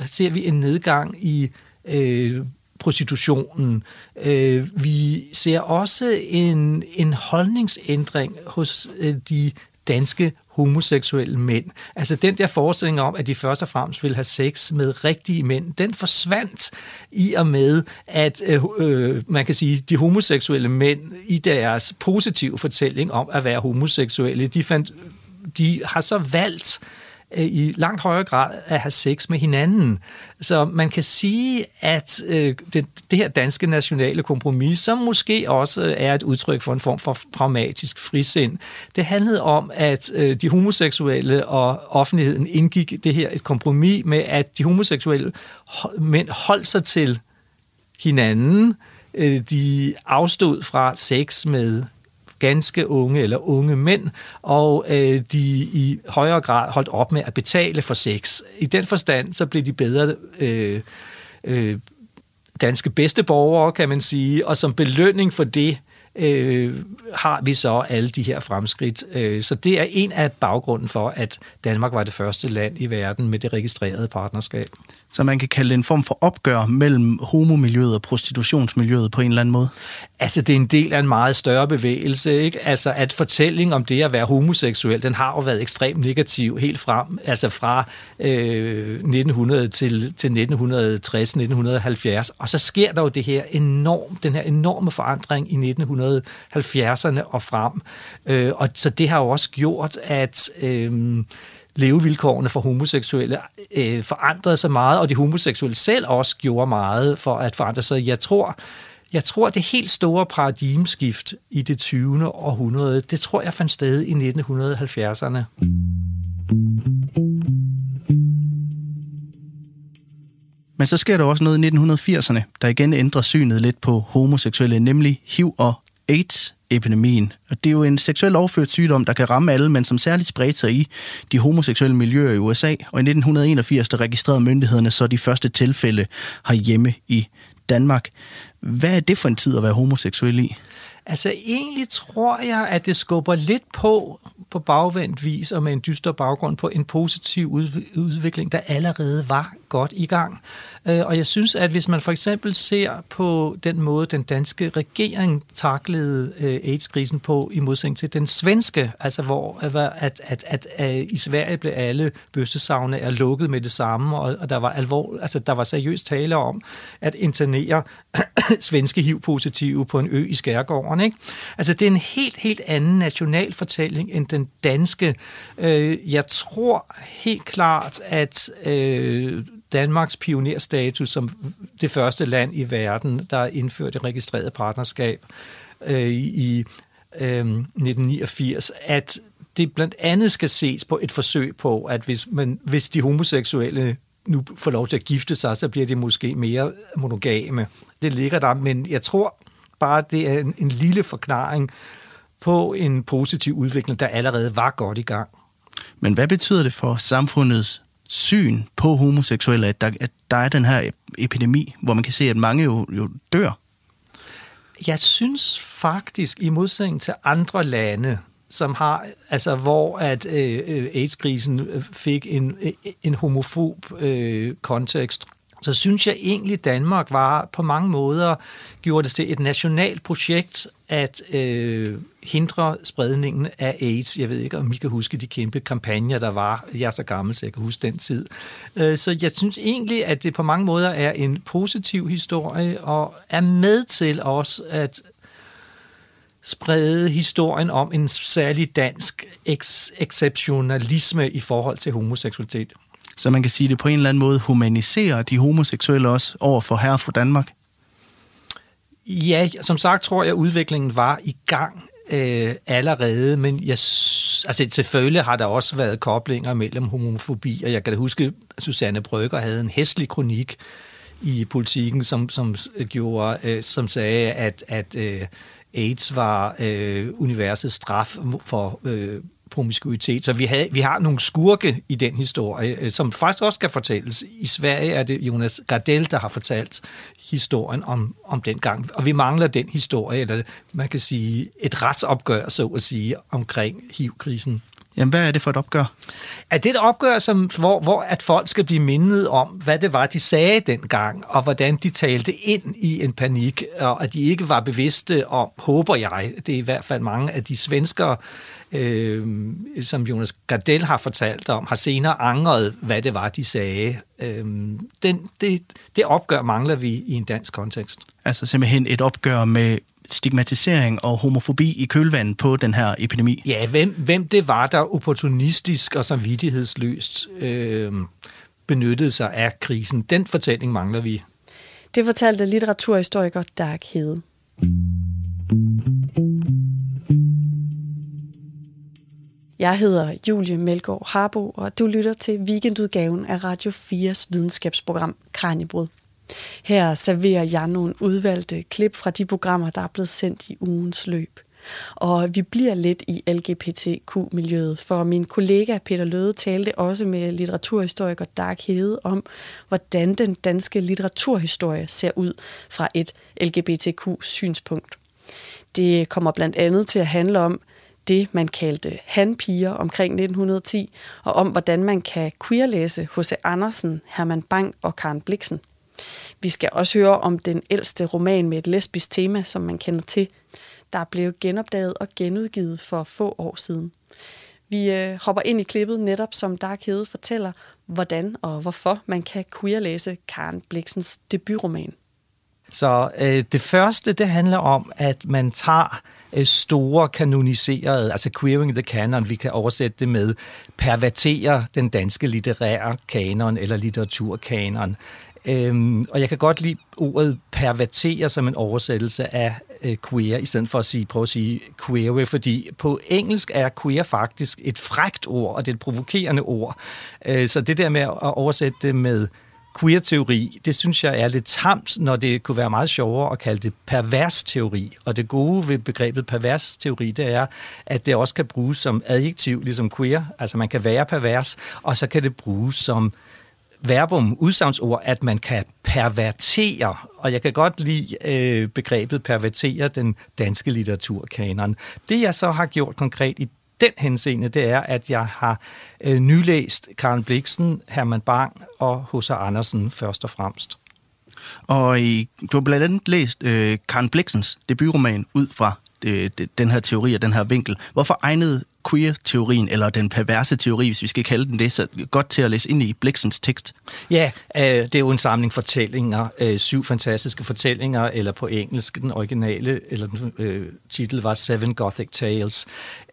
ser vi en nedgang i øh, prostitutionen. Øh, vi ser også en, en holdningsændring hos øh, de danske homoseksuelle mænd. Altså den der forestilling om, at de først og fremmest vil have sex med rigtige mænd, den forsvandt i og med, at øh, øh, man kan sige, de homoseksuelle mænd i deres positive fortælling om at være homoseksuelle, de, fandt, de har så valgt Øh, Øh, i langt højere grad at have sex med hinanden. Så man kan sige, at øh, det, det her danske nationale kompromis, som måske også øh, er et udtryk for en form for pragmatisk frisind, det handlede om, at de homoseksuelle og offentligheden indgik det her et kompromis med, at de homoseksuelle mænd holdt sig til hinanden, de afstod fra sex med ganske unge eller unge mænd, og øh, de i højere grad holdt op med at betale for sex. I den forstand, så blev de bedre øh, øh, danske bedste borgere, kan man sige, og som belønning for det, øh, har vi så alle de her fremskridt. Øh, så det er en af baggrunden for, at Danmark var det første land i verden med det registrerede partnerskab. Så man kan kalde det en form for opgør mellem homomiljøet og prostitutionsmiljøet på en eller anden måde? Altså, det er en del af en meget større bevægelse, ikke? Altså, at fortællingen om det at være homoseksuel, den har jo været ekstremt negativ helt frem, altså fra øh, 1900 til, til 1960-1970. Og så sker der jo det her enorm, den her enorme forandring i 1970'erne og frem. Øh, og så det har jo også gjort, at... Øh, levevilkårene for homoseksuelle øh, forandrede sig meget, og de homoseksuelle selv også gjorde meget for at forandre sig. Jeg tror, jeg tror, det helt store paradigmeskift i det 20. århundrede, det tror jeg fandt sted i 1970'erne. Men så sker der også noget i 1980'erne, der igen ændrer synet lidt på homoseksuelle, nemlig HIV og AIDS epidemien. Og det er jo en seksuel overført sygdom, der kan ramme alle, men som særligt spredte sig i de homoseksuelle miljøer i USA. Og i 1981 der registrerede myndighederne så de første tilfælde herhjemme i Danmark. Hvad er det for en tid at være homoseksuel i? Altså egentlig tror jeg, at det skubber lidt på på bagvendt vis og med en dyster baggrund på en positiv udvikling, der allerede var godt i gang. Og jeg synes, at hvis man for eksempel ser på den måde, den danske regering taklede AIDS-krisen på, i modsætning til den svenske, altså hvor at, at, at, at, at i Sverige blev alle bøstesavne er lukket med det samme, og, og der var alvor, altså der var seriøst tale om at internere svenske HIV-positive på en ø i Skærgården. Ikke? Altså det er en helt, helt anden national fortælling end den danske. Jeg tror helt klart, at Danmarks pionerstatus som det første land i verden, der indførte registreret partnerskab øh, i øh, 1989, at det blandt andet skal ses på et forsøg på, at hvis, man, hvis de homoseksuelle nu får lov til at gifte sig, så bliver de måske mere monogame. Det ligger der, men jeg tror bare, det er en, en lille forklaring på en positiv udvikling, der allerede var godt i gang. Men hvad betyder det for samfundets syn på homoseksuelle, at der, at der er den her epidemi, hvor man kan se, at mange jo, jo dør? Jeg synes faktisk, i modsætning til andre lande, som har, altså hvor at øh, øh AIDS-krisen fik en, øh, en homofob øh, kontekst, så synes jeg egentlig, Danmark var på mange måder gjorde det til et nationalt projekt at øh, hindre spredningen af AIDS. Jeg ved ikke, om I kan huske de kæmpe kampagner, der var. Jeg er så gammel, så jeg kan huske den tid. Øh, så jeg synes egentlig, at det på mange måder er en positiv historie, og er med til også at sprede historien om en særlig dansk eks- exceptionalisme i forhold til homoseksualitet. Så man kan sige, at det på en eller anden måde humaniserer de homoseksuelle også over for herre fra Danmark? Ja, som sagt tror jeg, at udviklingen var i gang øh, allerede, men jeg, altså, selvfølgelig har der også været koblinger mellem homofobi, og jeg kan da huske, at Susanne Brygger havde en hæslig kronik i politikken, som, som, gjorde, øh, som sagde, at, at øh, AIDS var øh, universets straf for øh, promiskuitet. Så vi, havde, vi har nogle skurke i den historie, øh, som faktisk også skal fortælles. I Sverige er det Jonas Gardell, der har fortalt historien om, om den gang. Og vi mangler den historie, eller man kan sige et retsopgør, så at sige, omkring HIV-krisen. Jamen, hvad er det for et opgør? Er det et opgør, som, hvor, hvor at folk skal blive mindet om, hvad det var, de sagde dengang, og hvordan de talte ind i en panik, og at de ikke var bevidste om, håber jeg, det er i hvert fald mange af de svenskere, øh, som Jonas Gardell har fortalt om, har senere angret, hvad det var, de sagde. Øh, den, det, det opgør mangler vi i en dansk kontekst. Altså simpelthen et opgør med stigmatisering og homofobi i kølvandet på den her epidemi? Ja, hvem, hvem det var, der opportunistisk og samvittighedsløst øh, benyttede sig af krisen. Den fortælling mangler vi. Det fortalte litteraturhistoriker Dark Hede. Jeg hedder Julie Melgaard Harbo, og du lytter til weekendudgaven af Radio 4's videnskabsprogram Kranjebrud. Her serverer jeg nogle udvalgte klip fra de programmer, der er blevet sendt i ugens løb. Og vi bliver lidt i LGBTQ-miljøet, for min kollega Peter Løde talte også med litteraturhistoriker Dark Hede om, hvordan den danske litteraturhistorie ser ud fra et LGBTQ-synspunkt. Det kommer blandt andet til at handle om det, man kaldte hanpiger omkring 1910, og om, hvordan man kan queerlæse H.C. Andersen, Herman Bang og Karen Bliksen. Vi skal også høre om den ældste roman med et lesbisk tema, som man kender til, der blev genopdaget og genudgivet for få år siden. Vi øh, hopper ind i klippet netop, som Dark Hede fortæller, hvordan og hvorfor man kan queerlæse Karen Bliksens debutroman. Så øh, det første, det handler om, at man tager øh, store kanoniserede, altså queering the canon, vi kan oversætte det med, pervertere den danske litterære kanon eller litteraturkanon. Øhm, og jeg kan godt lide ordet pervertere som en oversættelse af øh, queer, i stedet for at sige, prøve at sige queer, fordi på engelsk er queer faktisk et frægt ord, og det er et provokerende ord. Øh, så det der med at oversætte det med queer-teori, det synes jeg er lidt tamt, når det kunne være meget sjovere at kalde det pervers teori. Og det gode ved begrebet pervers teori, det er, at det også kan bruges som adjektiv, ligesom queer. Altså man kan være pervers, og så kan det bruges som verbum, udsagnsord, at man kan pervertere, og jeg kan godt lide øh, begrebet pervertere den danske litteraturkanon. Det jeg så har gjort konkret i den henseende, det er, at jeg har øh, nylæst Karen Bliksen, Herman Bang og H.C. Andersen først og fremmest. Og i, du har blandt andet læst øh, Karen Bliksens debutroman ud fra øh, den her teori og den her vinkel. Hvorfor egnede queer-teorien, eller den perverse teori, hvis vi skal kalde den det, så godt til at læse ind i Bliksens tekst? Ja, øh, det er jo en samling fortællinger, øh, syv fantastiske fortællinger, eller på engelsk, den originale, eller den øh, titel var Seven Gothic Tales.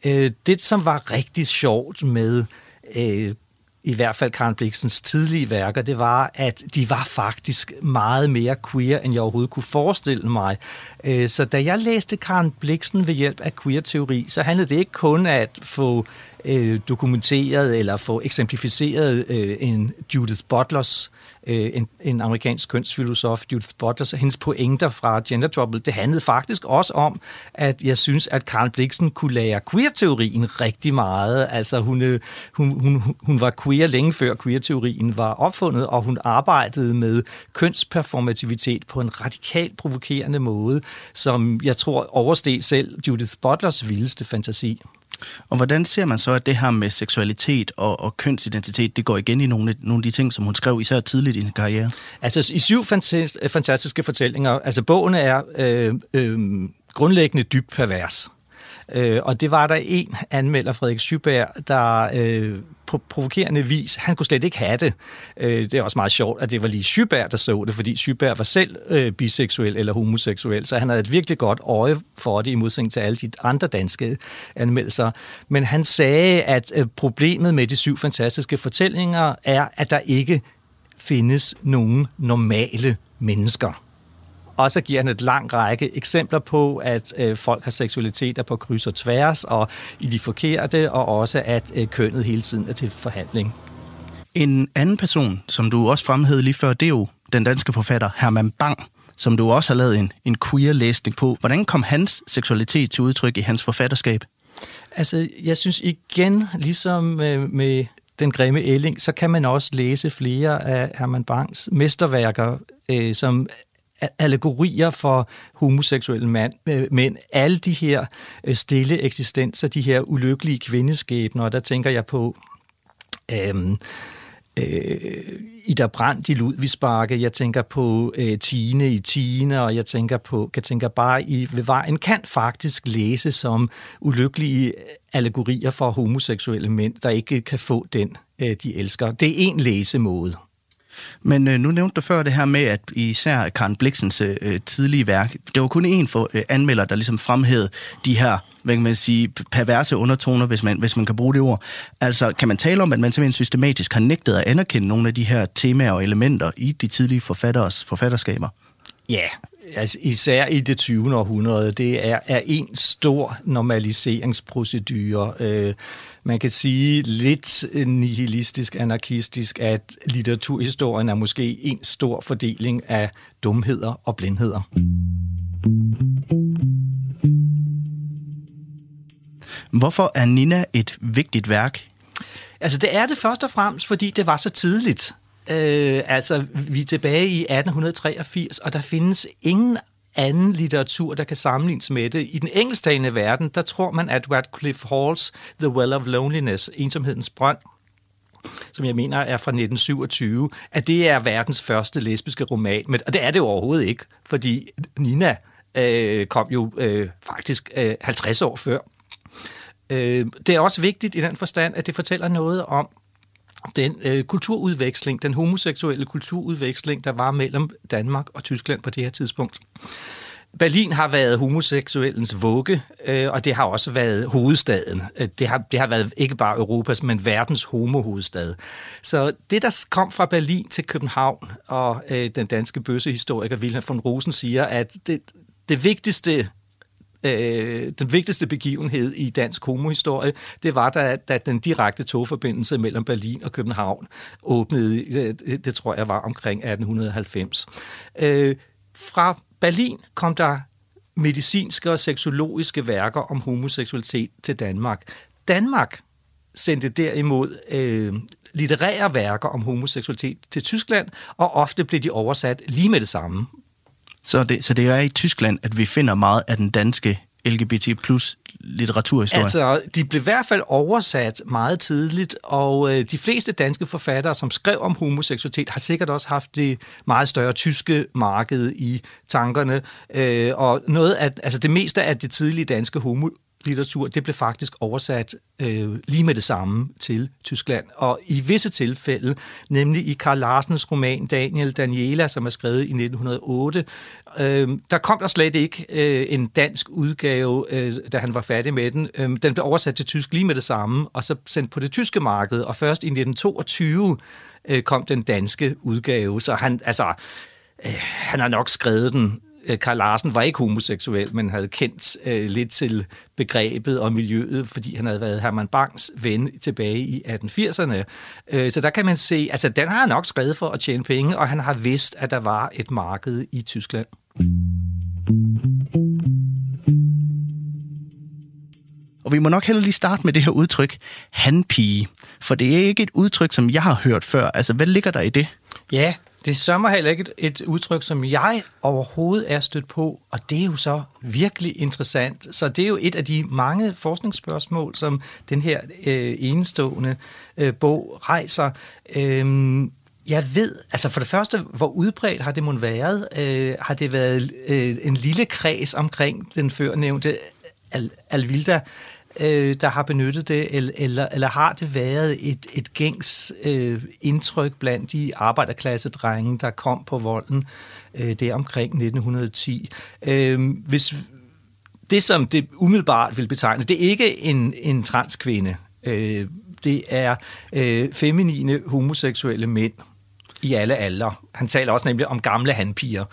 Øh, det, som var rigtig sjovt med øh, i hvert fald Karen Bliksens tidlige værker, det var, at de var faktisk meget mere queer, end jeg overhovedet kunne forestille mig. Øh, så da jeg læste Karen Bliksen ved hjælp af queer-teori, så handlede det ikke kun at få øh, dokumenteret eller få eksemplificeret øh, en Judith Butlers, øh, en, en amerikansk kønsfilosof, Judith Butlers, hendes pointer fra Gender Trouble. Det handlede faktisk også om, at jeg synes, at Karl Bliksen kunne lære queer-teorien rigtig meget. Altså hun, øh, hun, hun, hun var queer længe før queer-teorien var opfundet, og hun arbejdede med kønsperformativitet på en radikalt provokerende måde, som jeg tror oversteg selv Judith Butlers vildeste fantasi. Og hvordan ser man så, at det her med seksualitet og, og kønsidentitet, det går igen i nogle, nogle af de ting, som hun skrev især tidligt i sin karriere? Altså i syv fantastiske fortællinger, altså bogen er øh, øh, grundlæggende dybt pervers. Øh, og det var der en anmelder, Frederik Syberg, der øh, på provokerende vis, han kunne slet ikke have det. Øh, det er også meget sjovt, at det var lige Syberg, der så det, fordi Syberg var selv øh, biseksuel eller homoseksuel, så han havde et virkelig godt øje for det, i modsætning til alle de andre danske anmeldelser. Men han sagde, at øh, problemet med de syv fantastiske fortællinger er, at der ikke findes nogen normale mennesker. Og så giver han et lang række eksempler på, at øh, folk har seksualiteter på kryds og tværs, og i de forkerte, og også at øh, kønnet hele tiden er til forhandling. En anden person, som du også fremhævede lige før, det er jo den danske forfatter Herman Bang, som du også har lavet en, en queer-læsning på. Hvordan kom hans seksualitet til udtryk i hans forfatterskab? Altså, jeg synes igen, ligesom med, med den grimme ælling, så kan man også læse flere af Herman Bangs mesterværker, øh, som allegorier for homoseksuelle mand, øh, men alle de her øh, stille eksistenser, de her ulykkelige kvindeskæbner, der tænker jeg på øhm, øh, Ida Brandt i Ludvigsbakke, jeg tænker på øh, Tine i Tine, og jeg tænker på, kan tænker bare i ved vejen, kan faktisk læse som ulykkelige øh, allegorier for homoseksuelle mænd, der ikke kan få den, øh, de elsker. Det er en læsemåde. Men øh, nu nævnte du før det her med, at især Karen Bliksens øh, øh, tidlige værk, det var kun en for øh, anmelder, der ligesom fremhævede de her hvad kan man sige, perverse undertoner, hvis man, hvis man kan bruge det ord. Altså, kan man tale om, at man simpelthen systematisk har nægtet at anerkende nogle af de her temaer og elementer i de tidlige forfatteres forfatterskaber? Ja, altså især i det 20. århundrede, det er, er en stor normaliseringsprocedure. Øh, man kan sige lidt nihilistisk, anarkistisk, at litteraturhistorien er måske en stor fordeling af dumheder og blindheder. Hvorfor er Nina et vigtigt værk? Altså det er det først og fremmest, fordi det var så tidligt. Øh, altså, vi er tilbage i 1883, og der findes ingen anden litteratur, der kan sammenlignes med det. I den engelsktalende verden, der tror man, at Radcliffe Halls The Well of Loneliness, ensomhedens brønd, som jeg mener er fra 1927, at det er verdens første lesbiske roman. Men, og det er det jo overhovedet ikke, fordi Nina øh, kom jo øh, faktisk øh, 50 år før. Øh, det er også vigtigt i den forstand, at det fortæller noget om den øh, kulturudveksling, den homoseksuelle kulturudveksling, der var mellem Danmark og Tyskland på det her tidspunkt. Berlin har været homoseksuellens vugge, øh, og det har også været hovedstaden. Øh, det har, det har været ikke bare Europas, men verdens homohovedstad. Så det, der kom fra Berlin til København, og øh, den danske bøssehistoriker Wilhelm von Rosen siger, at det, det vigtigste øh, den vigtigste begivenhed i dansk homohistorie, det var da, da den direkte togforbindelse mellem Berlin og København åbnede, øh, det, det tror jeg var omkring 1890. Øh, fra Berlin kom der medicinske og seksologiske værker om homoseksualitet til Danmark. Danmark sendte derimod øh, litterære værker om homoseksualitet til Tyskland, og ofte blev de oversat lige med det samme. Så det, så det er i Tyskland, at vi finder meget af den danske LGBT plus litteraturhistorie? Altså, de blev i hvert fald oversat meget tidligt, og øh, de fleste danske forfattere, som skrev om homoseksualitet, har sikkert også haft det meget større tyske marked i tankerne. Øh, og noget af, altså det meste af det tidlige danske homo litteratur, det blev faktisk oversat øh, lige med det samme til Tyskland. Og i visse tilfælde, nemlig i Karl Larsens roman Daniel Daniela, som er skrevet i 1908, øh, der kom der slet ikke øh, en dansk udgave, øh, da han var færdig med den. Øh, den blev oversat til tysk lige med det samme, og så sendt på det tyske marked, og først i 1922 øh, kom den danske udgave. Så han, altså, øh, han har nok skrevet den Karl Larsen var ikke homoseksuel, men havde kendt øh, lidt til begrebet og miljøet, fordi han havde været Herman Bangs ven tilbage i 1880'erne. Øh, så der kan man se, altså den har han nok skrevet for at tjene penge, og han har vidst, at der var et marked i Tyskland. Og vi må nok heller lige starte med det her udtryk, hanpige. For det er ikke et udtryk, som jeg har hørt før. Altså, hvad ligger der i det? Ja, det sommer heller ikke et, et udtryk, som jeg overhovedet er stødt på, og det er jo så virkelig interessant. Så det er jo et af de mange forskningsspørgsmål, som den her øh, enestående øh, bog rejser. Øh, jeg ved, altså for det første, hvor udbredt har det må været? Øh, har det været øh, en lille kreds omkring den førnævnte Al- Alvilda øh, der har benyttet det, eller, eller, eller har det været et, et gængs øh, indtryk blandt de arbejderklassedrenge, der kom på volden øh, der omkring 1910? Øh, hvis det, som det umiddelbart vil betegne, det er ikke en, en transkvinde. Øh, det er øh, feminine homoseksuelle mænd i alle aldre. Han taler også nemlig om gamle handpiger.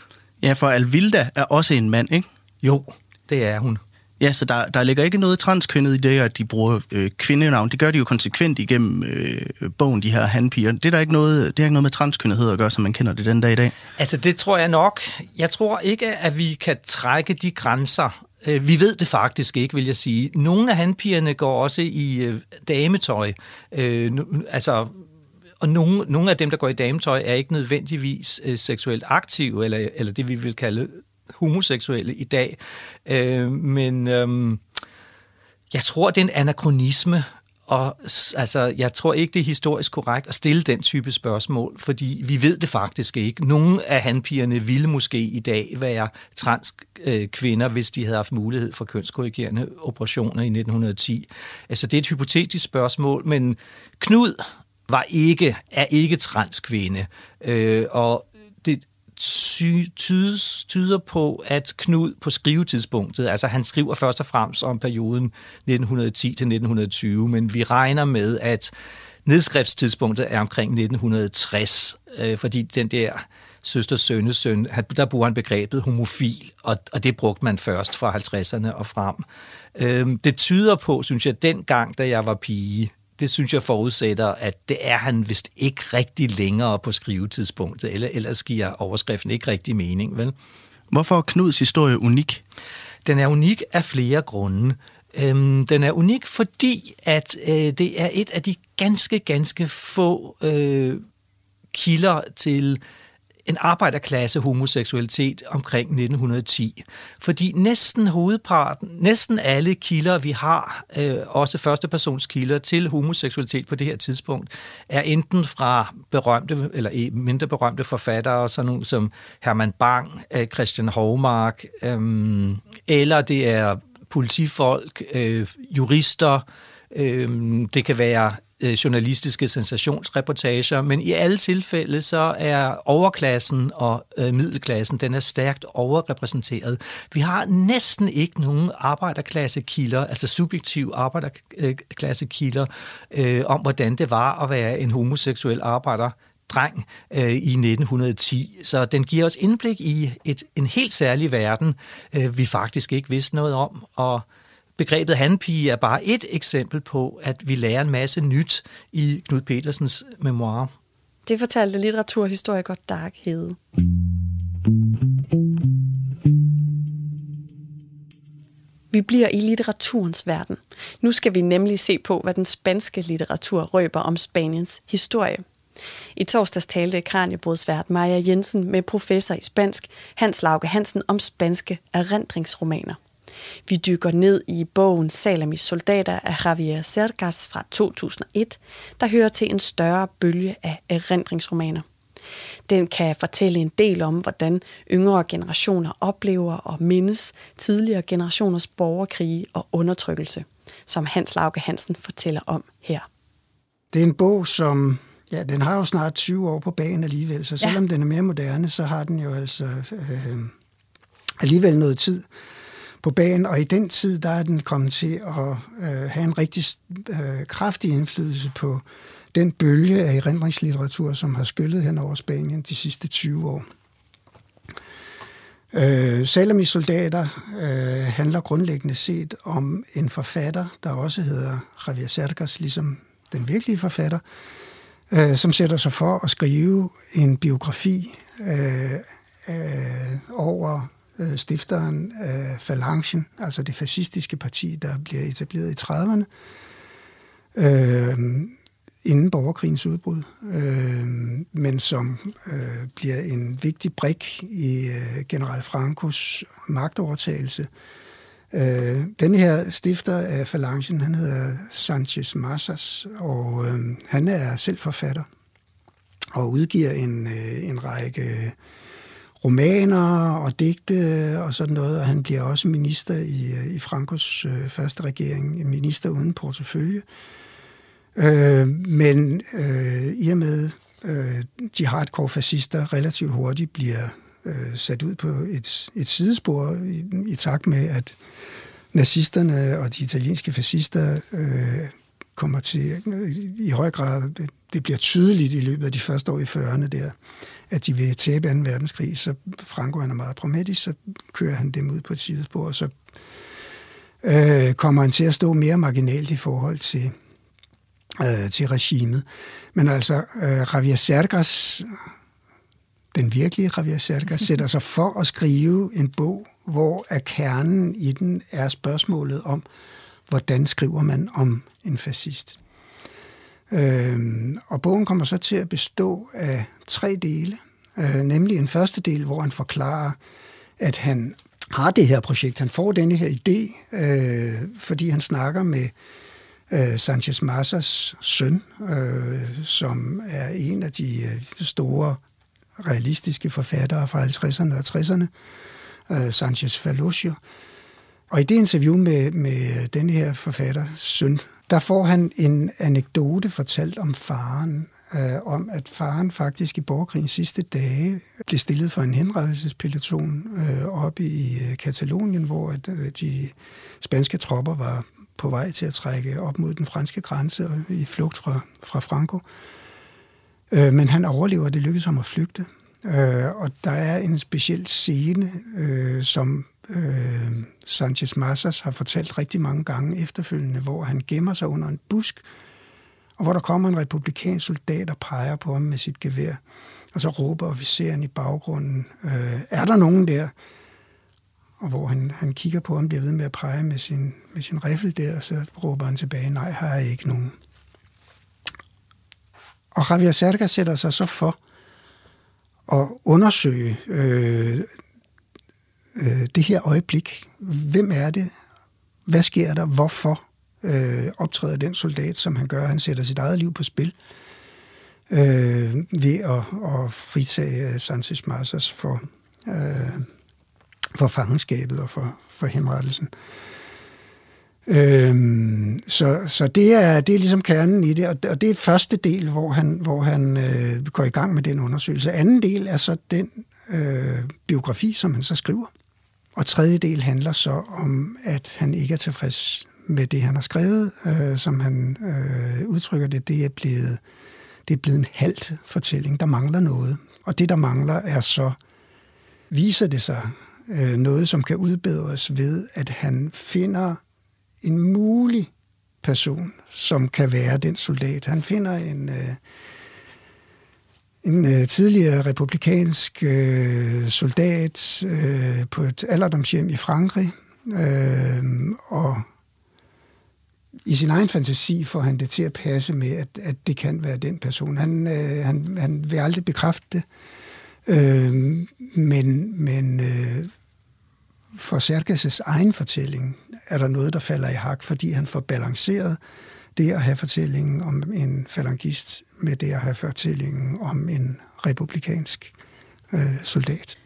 Ja, for Alvilda er også en mand, ikke? Jo, det er hun. Ja, så der, der ligger ikke noget transkønnet i det, at de bruger øh, kvindenavn. Det gør de jo konsekvent igennem øh, bogen, de her handpiger. Det er der ikke noget, det er ikke noget med transkønnethed at gøre, som man kender det den dag i dag. Altså, det tror jeg nok. Jeg tror ikke, at vi kan trække de grænser. Øh, vi ved det faktisk ikke, vil jeg sige. Nogle af handpigerne går også i øh, dametøj. Øh, altså, og nogle, nogle af dem, der går i dametøj, er ikke nødvendigvis øh, seksuelt aktive, eller, eller det, vi vil kalde homoseksuelle i dag. Øh, men øh, jeg tror, det er en anachronisme, og altså, jeg tror ikke, det er historisk korrekt at stille den type spørgsmål, fordi vi ved det faktisk ikke. Nogle af handpigerne ville måske i dag være transkvinder, øh, hvis de havde haft mulighed for kønskorrigerende operationer i 1910. Altså, det er et hypotetisk spørgsmål, men Knud var ikke, er ikke transkvinde. Øh, og det, tydes, tyder på, at Knud på skrivetidspunktet, altså han skriver først og fremmest om perioden 1910-1920, men vi regner med, at nedskriftstidspunktet er omkring 1960, øh, fordi den der søster sønnesøn, der bruger han begrebet homofil, og, og det brugte man først fra 50'erne og frem. Øh, det tyder på, synes jeg, dengang, da jeg var pige, det synes jeg forudsætter, at det er han vist ikke rigtig længere på skrivetidspunktet, eller ellers giver overskriften ikke rigtig mening, vel? Hvorfor er Knuds historie unik? Den er unik af flere grunde. Øhm, den er unik, fordi at øh, det er et af de ganske, ganske få øh, kilder til en arbejderklasse homoseksualitet omkring 1910. Fordi næsten hovedparten, næsten alle kilder, vi har, øh, også førstepersonskilder til homoseksualitet på det her tidspunkt, er enten fra berømte eller mindre berømte forfattere, sådan nogle som Herman Bang, øh, Christian Hovmark, øh, eller det er politifolk, øh, jurister, øh, det kan være øh, journalistiske sensationsreportager, men i alle tilfælde så er overklassen og øh, middelklassen, den er stærkt overrepræsenteret. Vi har næsten ikke nogen arbejderklassekilder, altså subjektive arbejderklassekilder, øh, om hvordan det var at være en homoseksuel arbejder dreng øh, i 1910. Så den giver os indblik i et, en helt særlig verden, øh, vi faktisk ikke vidste noget om, og Begrebet handpige er bare et eksempel på, at vi lærer en masse nyt i Knud Petersens memoir. Det fortalte litteraturhistoriker Dark Hede. Vi bliver i litteraturens verden. Nu skal vi nemlig se på, hvad den spanske litteratur røber om Spaniens historie. I torsdags talte Kranjebrudsvært Maja Jensen med professor i spansk Hans Lauke Hansen om spanske erindringsromaner. Vi dykker ned i bogen Salamis soldater af Javier Cercas fra 2001, der hører til en større bølge af erindringsromaner. Den kan fortælle en del om, hvordan yngre generationer oplever og mindes tidligere generationers borgerkrige og undertrykkelse, som Hans Lauke Hansen fortæller om her. Det er en bog, som ja, den har jo snart 20 år på banen alligevel, så selvom ja. den er mere moderne, så har den jo altså øh, alligevel noget tid på banen, og i den tid, der er den kommet til at øh, have en rigtig øh, kraftig indflydelse på den bølge af erindringslitteratur, som har skyllet hen over Spanien de sidste 20 år. Øh, Salamis soldater øh, handler grundlæggende set om en forfatter, der også hedder Javier Cercas, ligesom den virkelige forfatter, øh, som sætter sig for at skrive en biografi øh, øh, over øh, stifteren af Falangen, altså det fascistiske parti, der bliver etableret i 30'erne, øh, inden borgerkrigens udbrud, øh, men som øh, bliver en vigtig brik i øh, general Frankos magtovertagelse. Øh, den her stifter af Falangen, han hedder Sanchez Massas, og øh, han er selv forfatter og udgiver en, øh, en række romaner og digte og sådan noget, og han bliver også minister i, i Frankos øh, første regering, minister uden portefølje. Øh, men øh, i og med øh, de hardcore fascister relativt hurtigt bliver øh, sat ud på et, et sidespor i, i takt med, at nazisterne og de italienske fascister øh, kommer til øh, i høj grad, det, det bliver tydeligt i løbet af de første år i 40'erne der, at de vil tabe 2. verdenskrig, så Franco han er meget pragmatisk, så kører han dem ud på et sidespor, og så øh, kommer han til at stå mere marginalt i forhold til, øh, til regimet. Men altså, øh, Javier Sergas, den virkelige Javier Sergas, sætter sig for at skrive en bog, hvor er kernen i den er spørgsmålet om, hvordan skriver man om en fascist. Øhm, og bogen kommer så til at bestå af tre dele. Øh, nemlig en første del, hvor han forklarer, at han har det her projekt. Han får denne her idé, øh, fordi han snakker med øh, Sanchez Massas søn, øh, som er en af de øh, store realistiske forfattere fra 50'erne og 60'erne, øh, Sanchez Falosio. Og i det interview med, med den her forfatter søn, der får han en anekdote fortalt om faren, øh, om at faren faktisk i borgerkrigens sidste dage blev stillet for en henrettelsespeloton øh, oppe i øh, Katalonien, hvor at, øh, de spanske tropper var på vej til at trække op mod den franske grænse og i flugt fra, fra Franco. Øh, men han overlever, det lykkedes ham at flygte. Øh, og der er en speciel scene, øh, som øh, Sanchez Massas har fortalt rigtig mange gange efterfølgende, hvor han gemmer sig under en busk, og hvor der kommer en republikansk soldat og peger på ham med sit gevær. Og så råber officeren i baggrunden, øh, er der nogen der? Og hvor han, han kigger på ham, bliver ved med at pege med sin, med sin riffel der, og så råber han tilbage, nej, har jeg ikke nogen. Og Javier Serga sætter sig så for at undersøge øh, øh, det her øjeblik. Hvem er det? Hvad sker der? Hvorfor øh, optræder den soldat, som han gør? Han sætter sit eget liv på spil øh, ved at, at fritage øh, Sanchez Marsas for, øh, for fangenskabet og for, for henrettelsen. Øhm, så så det, er, det er ligesom kernen i det, og, og det er første del, hvor han, hvor han øh, går i gang med den undersøgelse. Anden del er så den øh, biografi, som han så skriver. Og tredje del handler så om, at han ikke er tilfreds med det, han har skrevet, øh, som han øh, udtrykker det. Det er blevet det er blevet en halvt fortælling. Der mangler noget. Og det, der mangler, er så, viser det sig øh, noget, som kan udbedres ved, at han finder en mulig person, som kan være den soldat. Han finder en, øh, en øh, tidligere republikansk øh, soldat øh, på et alderdomshjem i Frankrig, øh, og i sin egen fantasi får han det til at passe med, at, at det kan være den person. Han, øh, han, han vil aldrig bekræfte det, øh, men, men øh, for Serkes' egen fortælling er der noget, der falder i hak, fordi han får balanceret det at have fortællingen om en falangist med det at have fortællingen om en republikansk øh, soldat.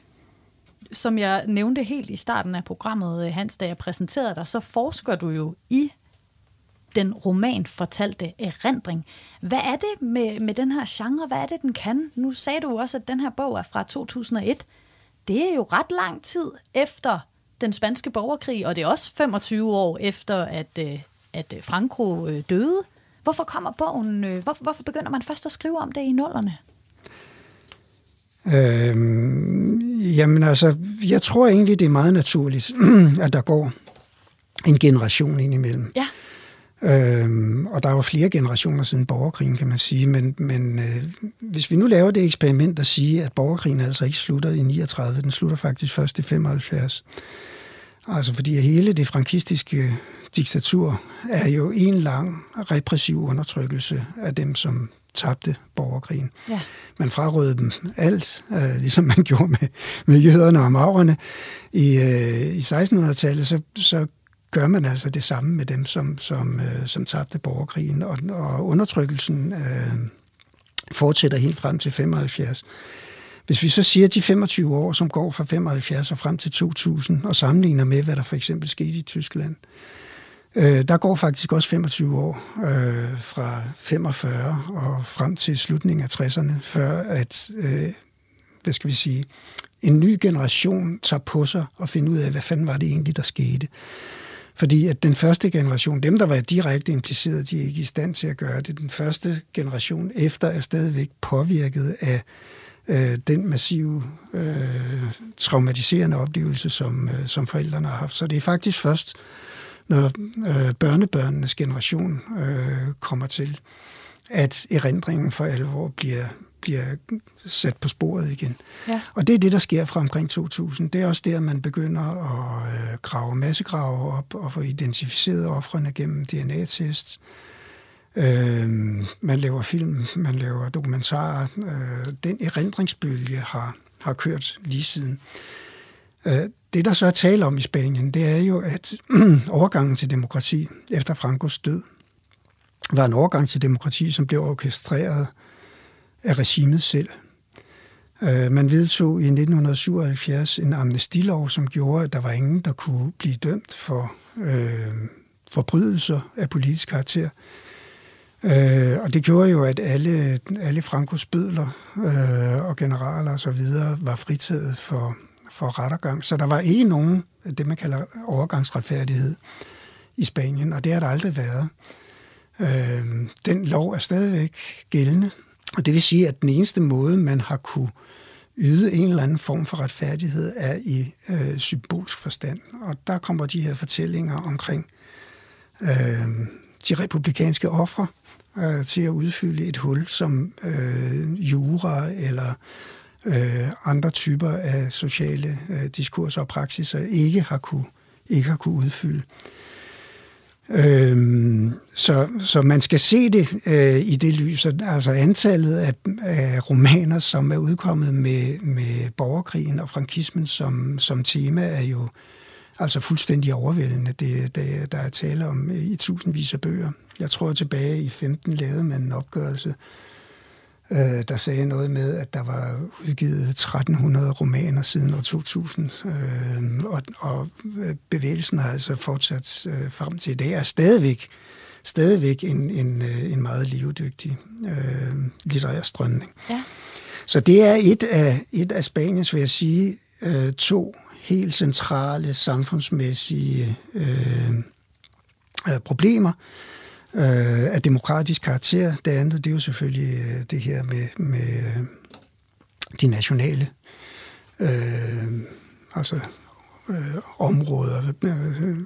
Som jeg nævnte helt i starten af programmet, øh, Hans, da jeg præsenterede dig, så forsker du jo i den roman fortalte erindring. Hvad er det med, med den her genre? Hvad er det, den kan? Nu sagde du også, at den her bog er fra 2001. Det er jo ret lang tid efter den spanske borgerkrig, og det er også 25 år efter, at, øh, at Franco øh, døde. Hvorfor kommer bogen? Øh, hvorfor, hvorfor begynder man først at skrive om det i nullerne? Øhm, jamen altså, jeg tror egentlig, det er meget naturligt, at der går en generation ind imellem. Ja. Øhm, og der er jo flere generationer siden borgerkrigen, kan man sige. Men, men øh, hvis vi nu laver det eksperiment at sige, at borgerkrigen altså ikke slutter i 39, den slutter faktisk først i 75. Altså fordi hele det frankistiske diktatur er jo en lang repressiv undertrykkelse af dem, som tabte borgerkrigen. Ja. Man frarøvede dem alt, øh, ligesom man gjorde med, med jøderne og maurerne. I, øh, i 1600-tallet, så, så gør man altså det samme med dem, som, som, øh, som tabte borgerkrigen, og, og undertrykkelsen øh, fortsætter helt frem til 75. Hvis vi så siger de 25 år, som går fra 75 og frem til 2000, og sammenligner med, hvad der for eksempel skete i Tyskland, øh, der går faktisk også 25 år øh, fra 45 og frem til slutningen af 60'erne, før at, øh, hvad skal vi sige, en ny generation tager på sig og finder ud af, hvad fanden var det egentlig, der skete. Fordi at den første generation, dem der var direkte impliceret, de er ikke i stand til at gøre det. Den første generation efter er stadigvæk påvirket af øh, den massive øh, traumatiserende oplevelse, som, øh, som forældrene har haft. Så det er faktisk først, når øh, børnebørnenes generation øh, kommer til, at erindringen for alvor bliver, bliver sat på sporet igen. Ja. Og det er det, der sker fra omkring 2000. Det er også der, man begynder at øh, grave massegrave op og få identificeret offrene gennem DNA-tests. Øh, Øh, man laver film, man laver dokumentarer. Øh, den erindringsbølge har, har kørt lige siden. Øh, det, der så er tale om i Spanien, det er jo, at overgangen til demokrati efter Frankos død var en overgang til demokrati, som blev orkestreret af regimet selv. Øh, man vedtog i 1977 en amnestilov, som gjorde, at der var ingen, der kunne blive dømt for øh, forbrydelser af politisk karakter. Øh, og det gjorde jo, at alle, alle Frankos bødler øh, og generaler og så videre var fritaget for, for rettergang. Så der var ikke nogen, det man kalder overgangsretfærdighed i Spanien, og det har der aldrig været. Øh, den lov er stadigvæk gældende, og det vil sige, at den eneste måde, man har kunne yde en eller anden form for retfærdighed, er i øh, symbolsk forstand. Og der kommer de her fortællinger omkring øh, de republikanske ofre øh, til at udfylde et hul, som øh, jura eller øh, andre typer af sociale øh, diskurser og praksiser ikke har kunne, ikke har kunne udfylde. Øhm, så, så man skal se det øh, i det lys, altså antallet af, af romaner, som er udkommet med, med borgerkrigen og frankismen som, som tema, er jo altså fuldstændig overvældende. Det, det, der er tale om i tusindvis af bøger. Jeg tror tilbage i 15 lavede man en opgørelse, øh, der sagde noget med, at der var udgivet 1300 romaner siden år 2000, øh, og, og bevægelsen har altså fortsat øh, frem til i dag, er stadigvæk, stadigvæk en, en, øh, en meget levedygtig øh, litterær strømning. Ja. Så det er et af, et af Spaniens, vil jeg sige, øh, to helt centrale samfundsmæssige øh, øh, problemer øh, af demokratisk karakter. Det andet, det er jo selvfølgelig øh, det her med, med de nationale øh, altså øh, områder, øh,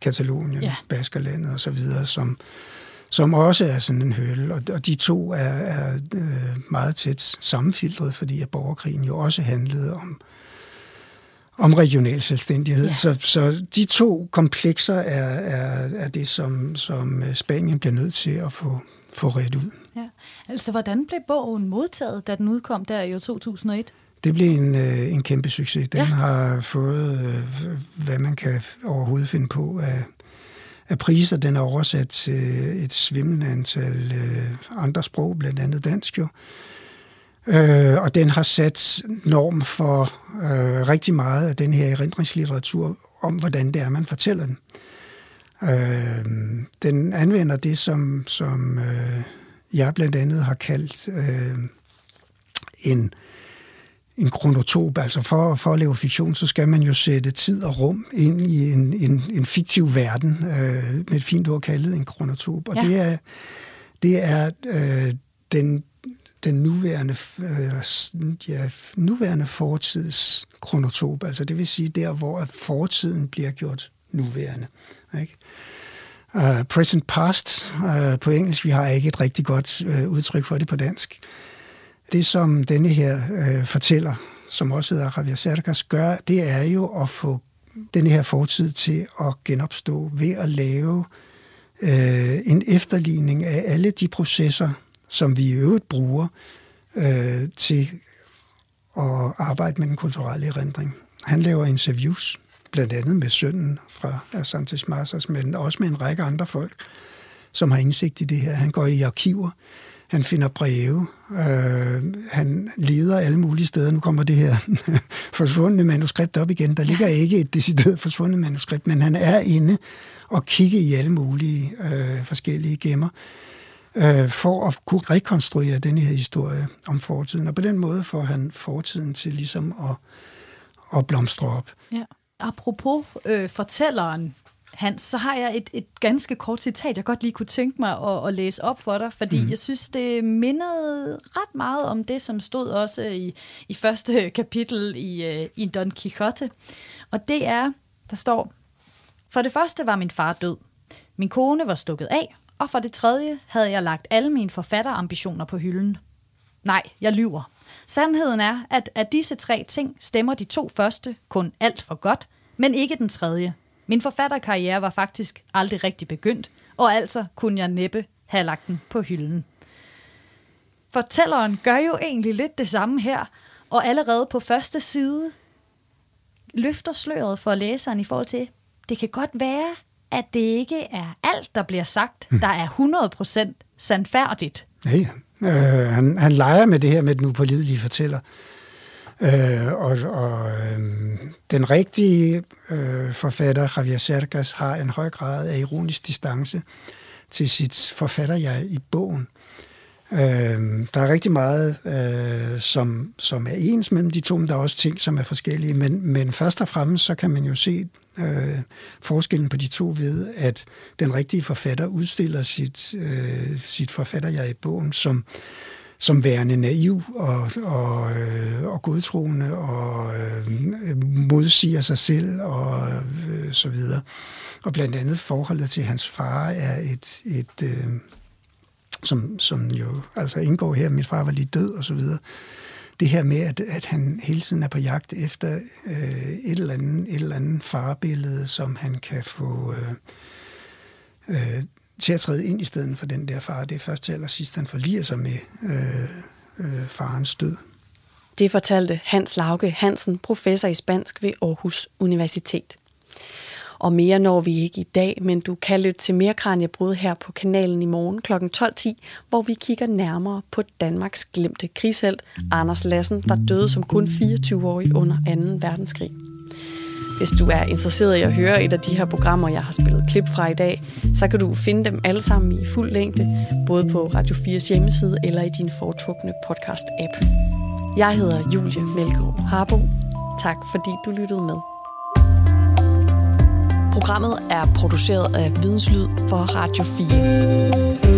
Katalonien, ja. Baskerlandet og så videre, som, som også er sådan en høl. Og, og de to er, er øh, meget tæt sammenfiltret, fordi at borgerkrigen jo også handlede om øh, om regional selvstændighed. Ja. Så, så de to komplekser er, er, er det, som, som øh, Spanien bliver nødt til at få, få ret ud. Ja. Altså, hvordan blev bogen modtaget, da den udkom der i år 2001? Det blev en, øh, en kæmpe succes. Den ja. har fået, øh, hvad man kan overhovedet finde på af, af priser. Den er oversat til et svimlende antal andre sprog, blandt andet dansk jo. Øh, og den har sat norm for øh, rigtig meget af den her erindringslitteratur om, hvordan det er, man fortæller den. Øh, den anvender det, som, som øh, jeg blandt andet har kaldt øh, en, en kronotop. Altså for, for at lave fiktion, så skal man jo sætte tid og rum ind i en, en, en fiktiv verden, øh, med et fint ord kaldet en kronotop. Og ja. det er, det er øh, den den nuværende, øh, ja, nuværende fortids kronotop, altså det vil sige der, hvor fortiden bliver gjort nuværende. Ikke? Uh, present past uh, på engelsk, vi har ikke et rigtig godt uh, udtryk for det på dansk. Det, som denne her uh, fortæller, som også hedder Javier Cercas, gør, det er jo at få denne her fortid til at genopstå ved at lave uh, en efterligning af alle de processer, som vi i øvrigt bruger øh, til at arbejde med den kulturelle erindring. Han laver interviews, blandt andet med sønnen fra Santos Marsas, men også med en række andre folk, som har indsigt i det her. Han går i arkiver, han finder breve, øh, han leder alle mulige steder. Nu kommer det her forsvundne manuskript op igen. Der ligger ikke et decideret forsvundet manuskript, men han er inde og kigger i alle mulige øh, forskellige gemmer øh, for at kunne rekonstruere denne her historie om fortiden. Og på den måde får han fortiden til ligesom at, at blomstre op. Ja. Apropos øh, fortælleren, Hans, så har jeg et, et ganske kort citat, jeg godt lige kunne tænke mig at, at læse op for dig, fordi mm. jeg synes, det mindede ret meget om det, som stod også i, i første kapitel i, uh, i Don Quixote. Og det er, der står, For det første var min far død. Min kone var stukket af, og for det tredje havde jeg lagt alle mine forfatterambitioner på hylden. Nej, jeg lyver. Sandheden er, at af disse tre ting stemmer de to første kun alt for godt, men ikke den tredje. Min forfatterkarriere var faktisk aldrig rigtig begyndt, og altså kunne jeg næppe have lagt den på hylden. Fortælleren gør jo egentlig lidt det samme her, og allerede på første side løfter sløret for læseren i forhold til, det kan godt være, at det ikke er alt, der bliver sagt, hmm. der er 100% sandfærdigt. Nej, øh, han, han leger med det her med den upålidelige fortæller. Øh, og og øh, den rigtige øh, forfatter, Javier Cercas, har en høj grad af ironisk distance til sit forfatterjeg i bogen. Øh, der er rigtig meget, øh, som, som er ens mellem de to, men der er også ting, som er forskellige. Men, men først og fremmest, så kan man jo se øh, forskellen på de to ved, at den rigtige forfatter udstiller sit, øh, sit forfatterjeg i bogen som, som værende naiv og, og, øh, og godtroende og øh, modsiger sig selv og øh, så videre. Og blandt andet forholdet til hans far er et, et øh, som, som jo altså indgår her, min far var lige død og så videre. Det her med, at, at han hele tiden er på jagt efter øh, et, eller andet, et eller andet farbillede, som han kan få, øh, øh, til at træde ind i stedet for den der far. Det er først til allersidst, han forliger sig med øh, øh, farens død. Det fortalte Hans Lauke Hansen, professor i spansk ved Aarhus Universitet. Og mere når vi ikke i dag, men du kan lytte til mere Kranjebrud her på kanalen i morgen kl. 12.10, hvor vi kigger nærmere på Danmarks glemte krigshelt Anders Lassen, der døde som kun 24-årig under 2. verdenskrig. Hvis du er interesseret i at høre et af de her programmer, jeg har spillet klip fra i dag, så kan du finde dem alle sammen i fuld længde, både på Radio 4's hjemmeside eller i din foretrukne podcast-app. Jeg hedder Julie Melgaard Harbo. Tak fordi du lyttede med. Programmet er produceret af Videnslyd for Radio 4.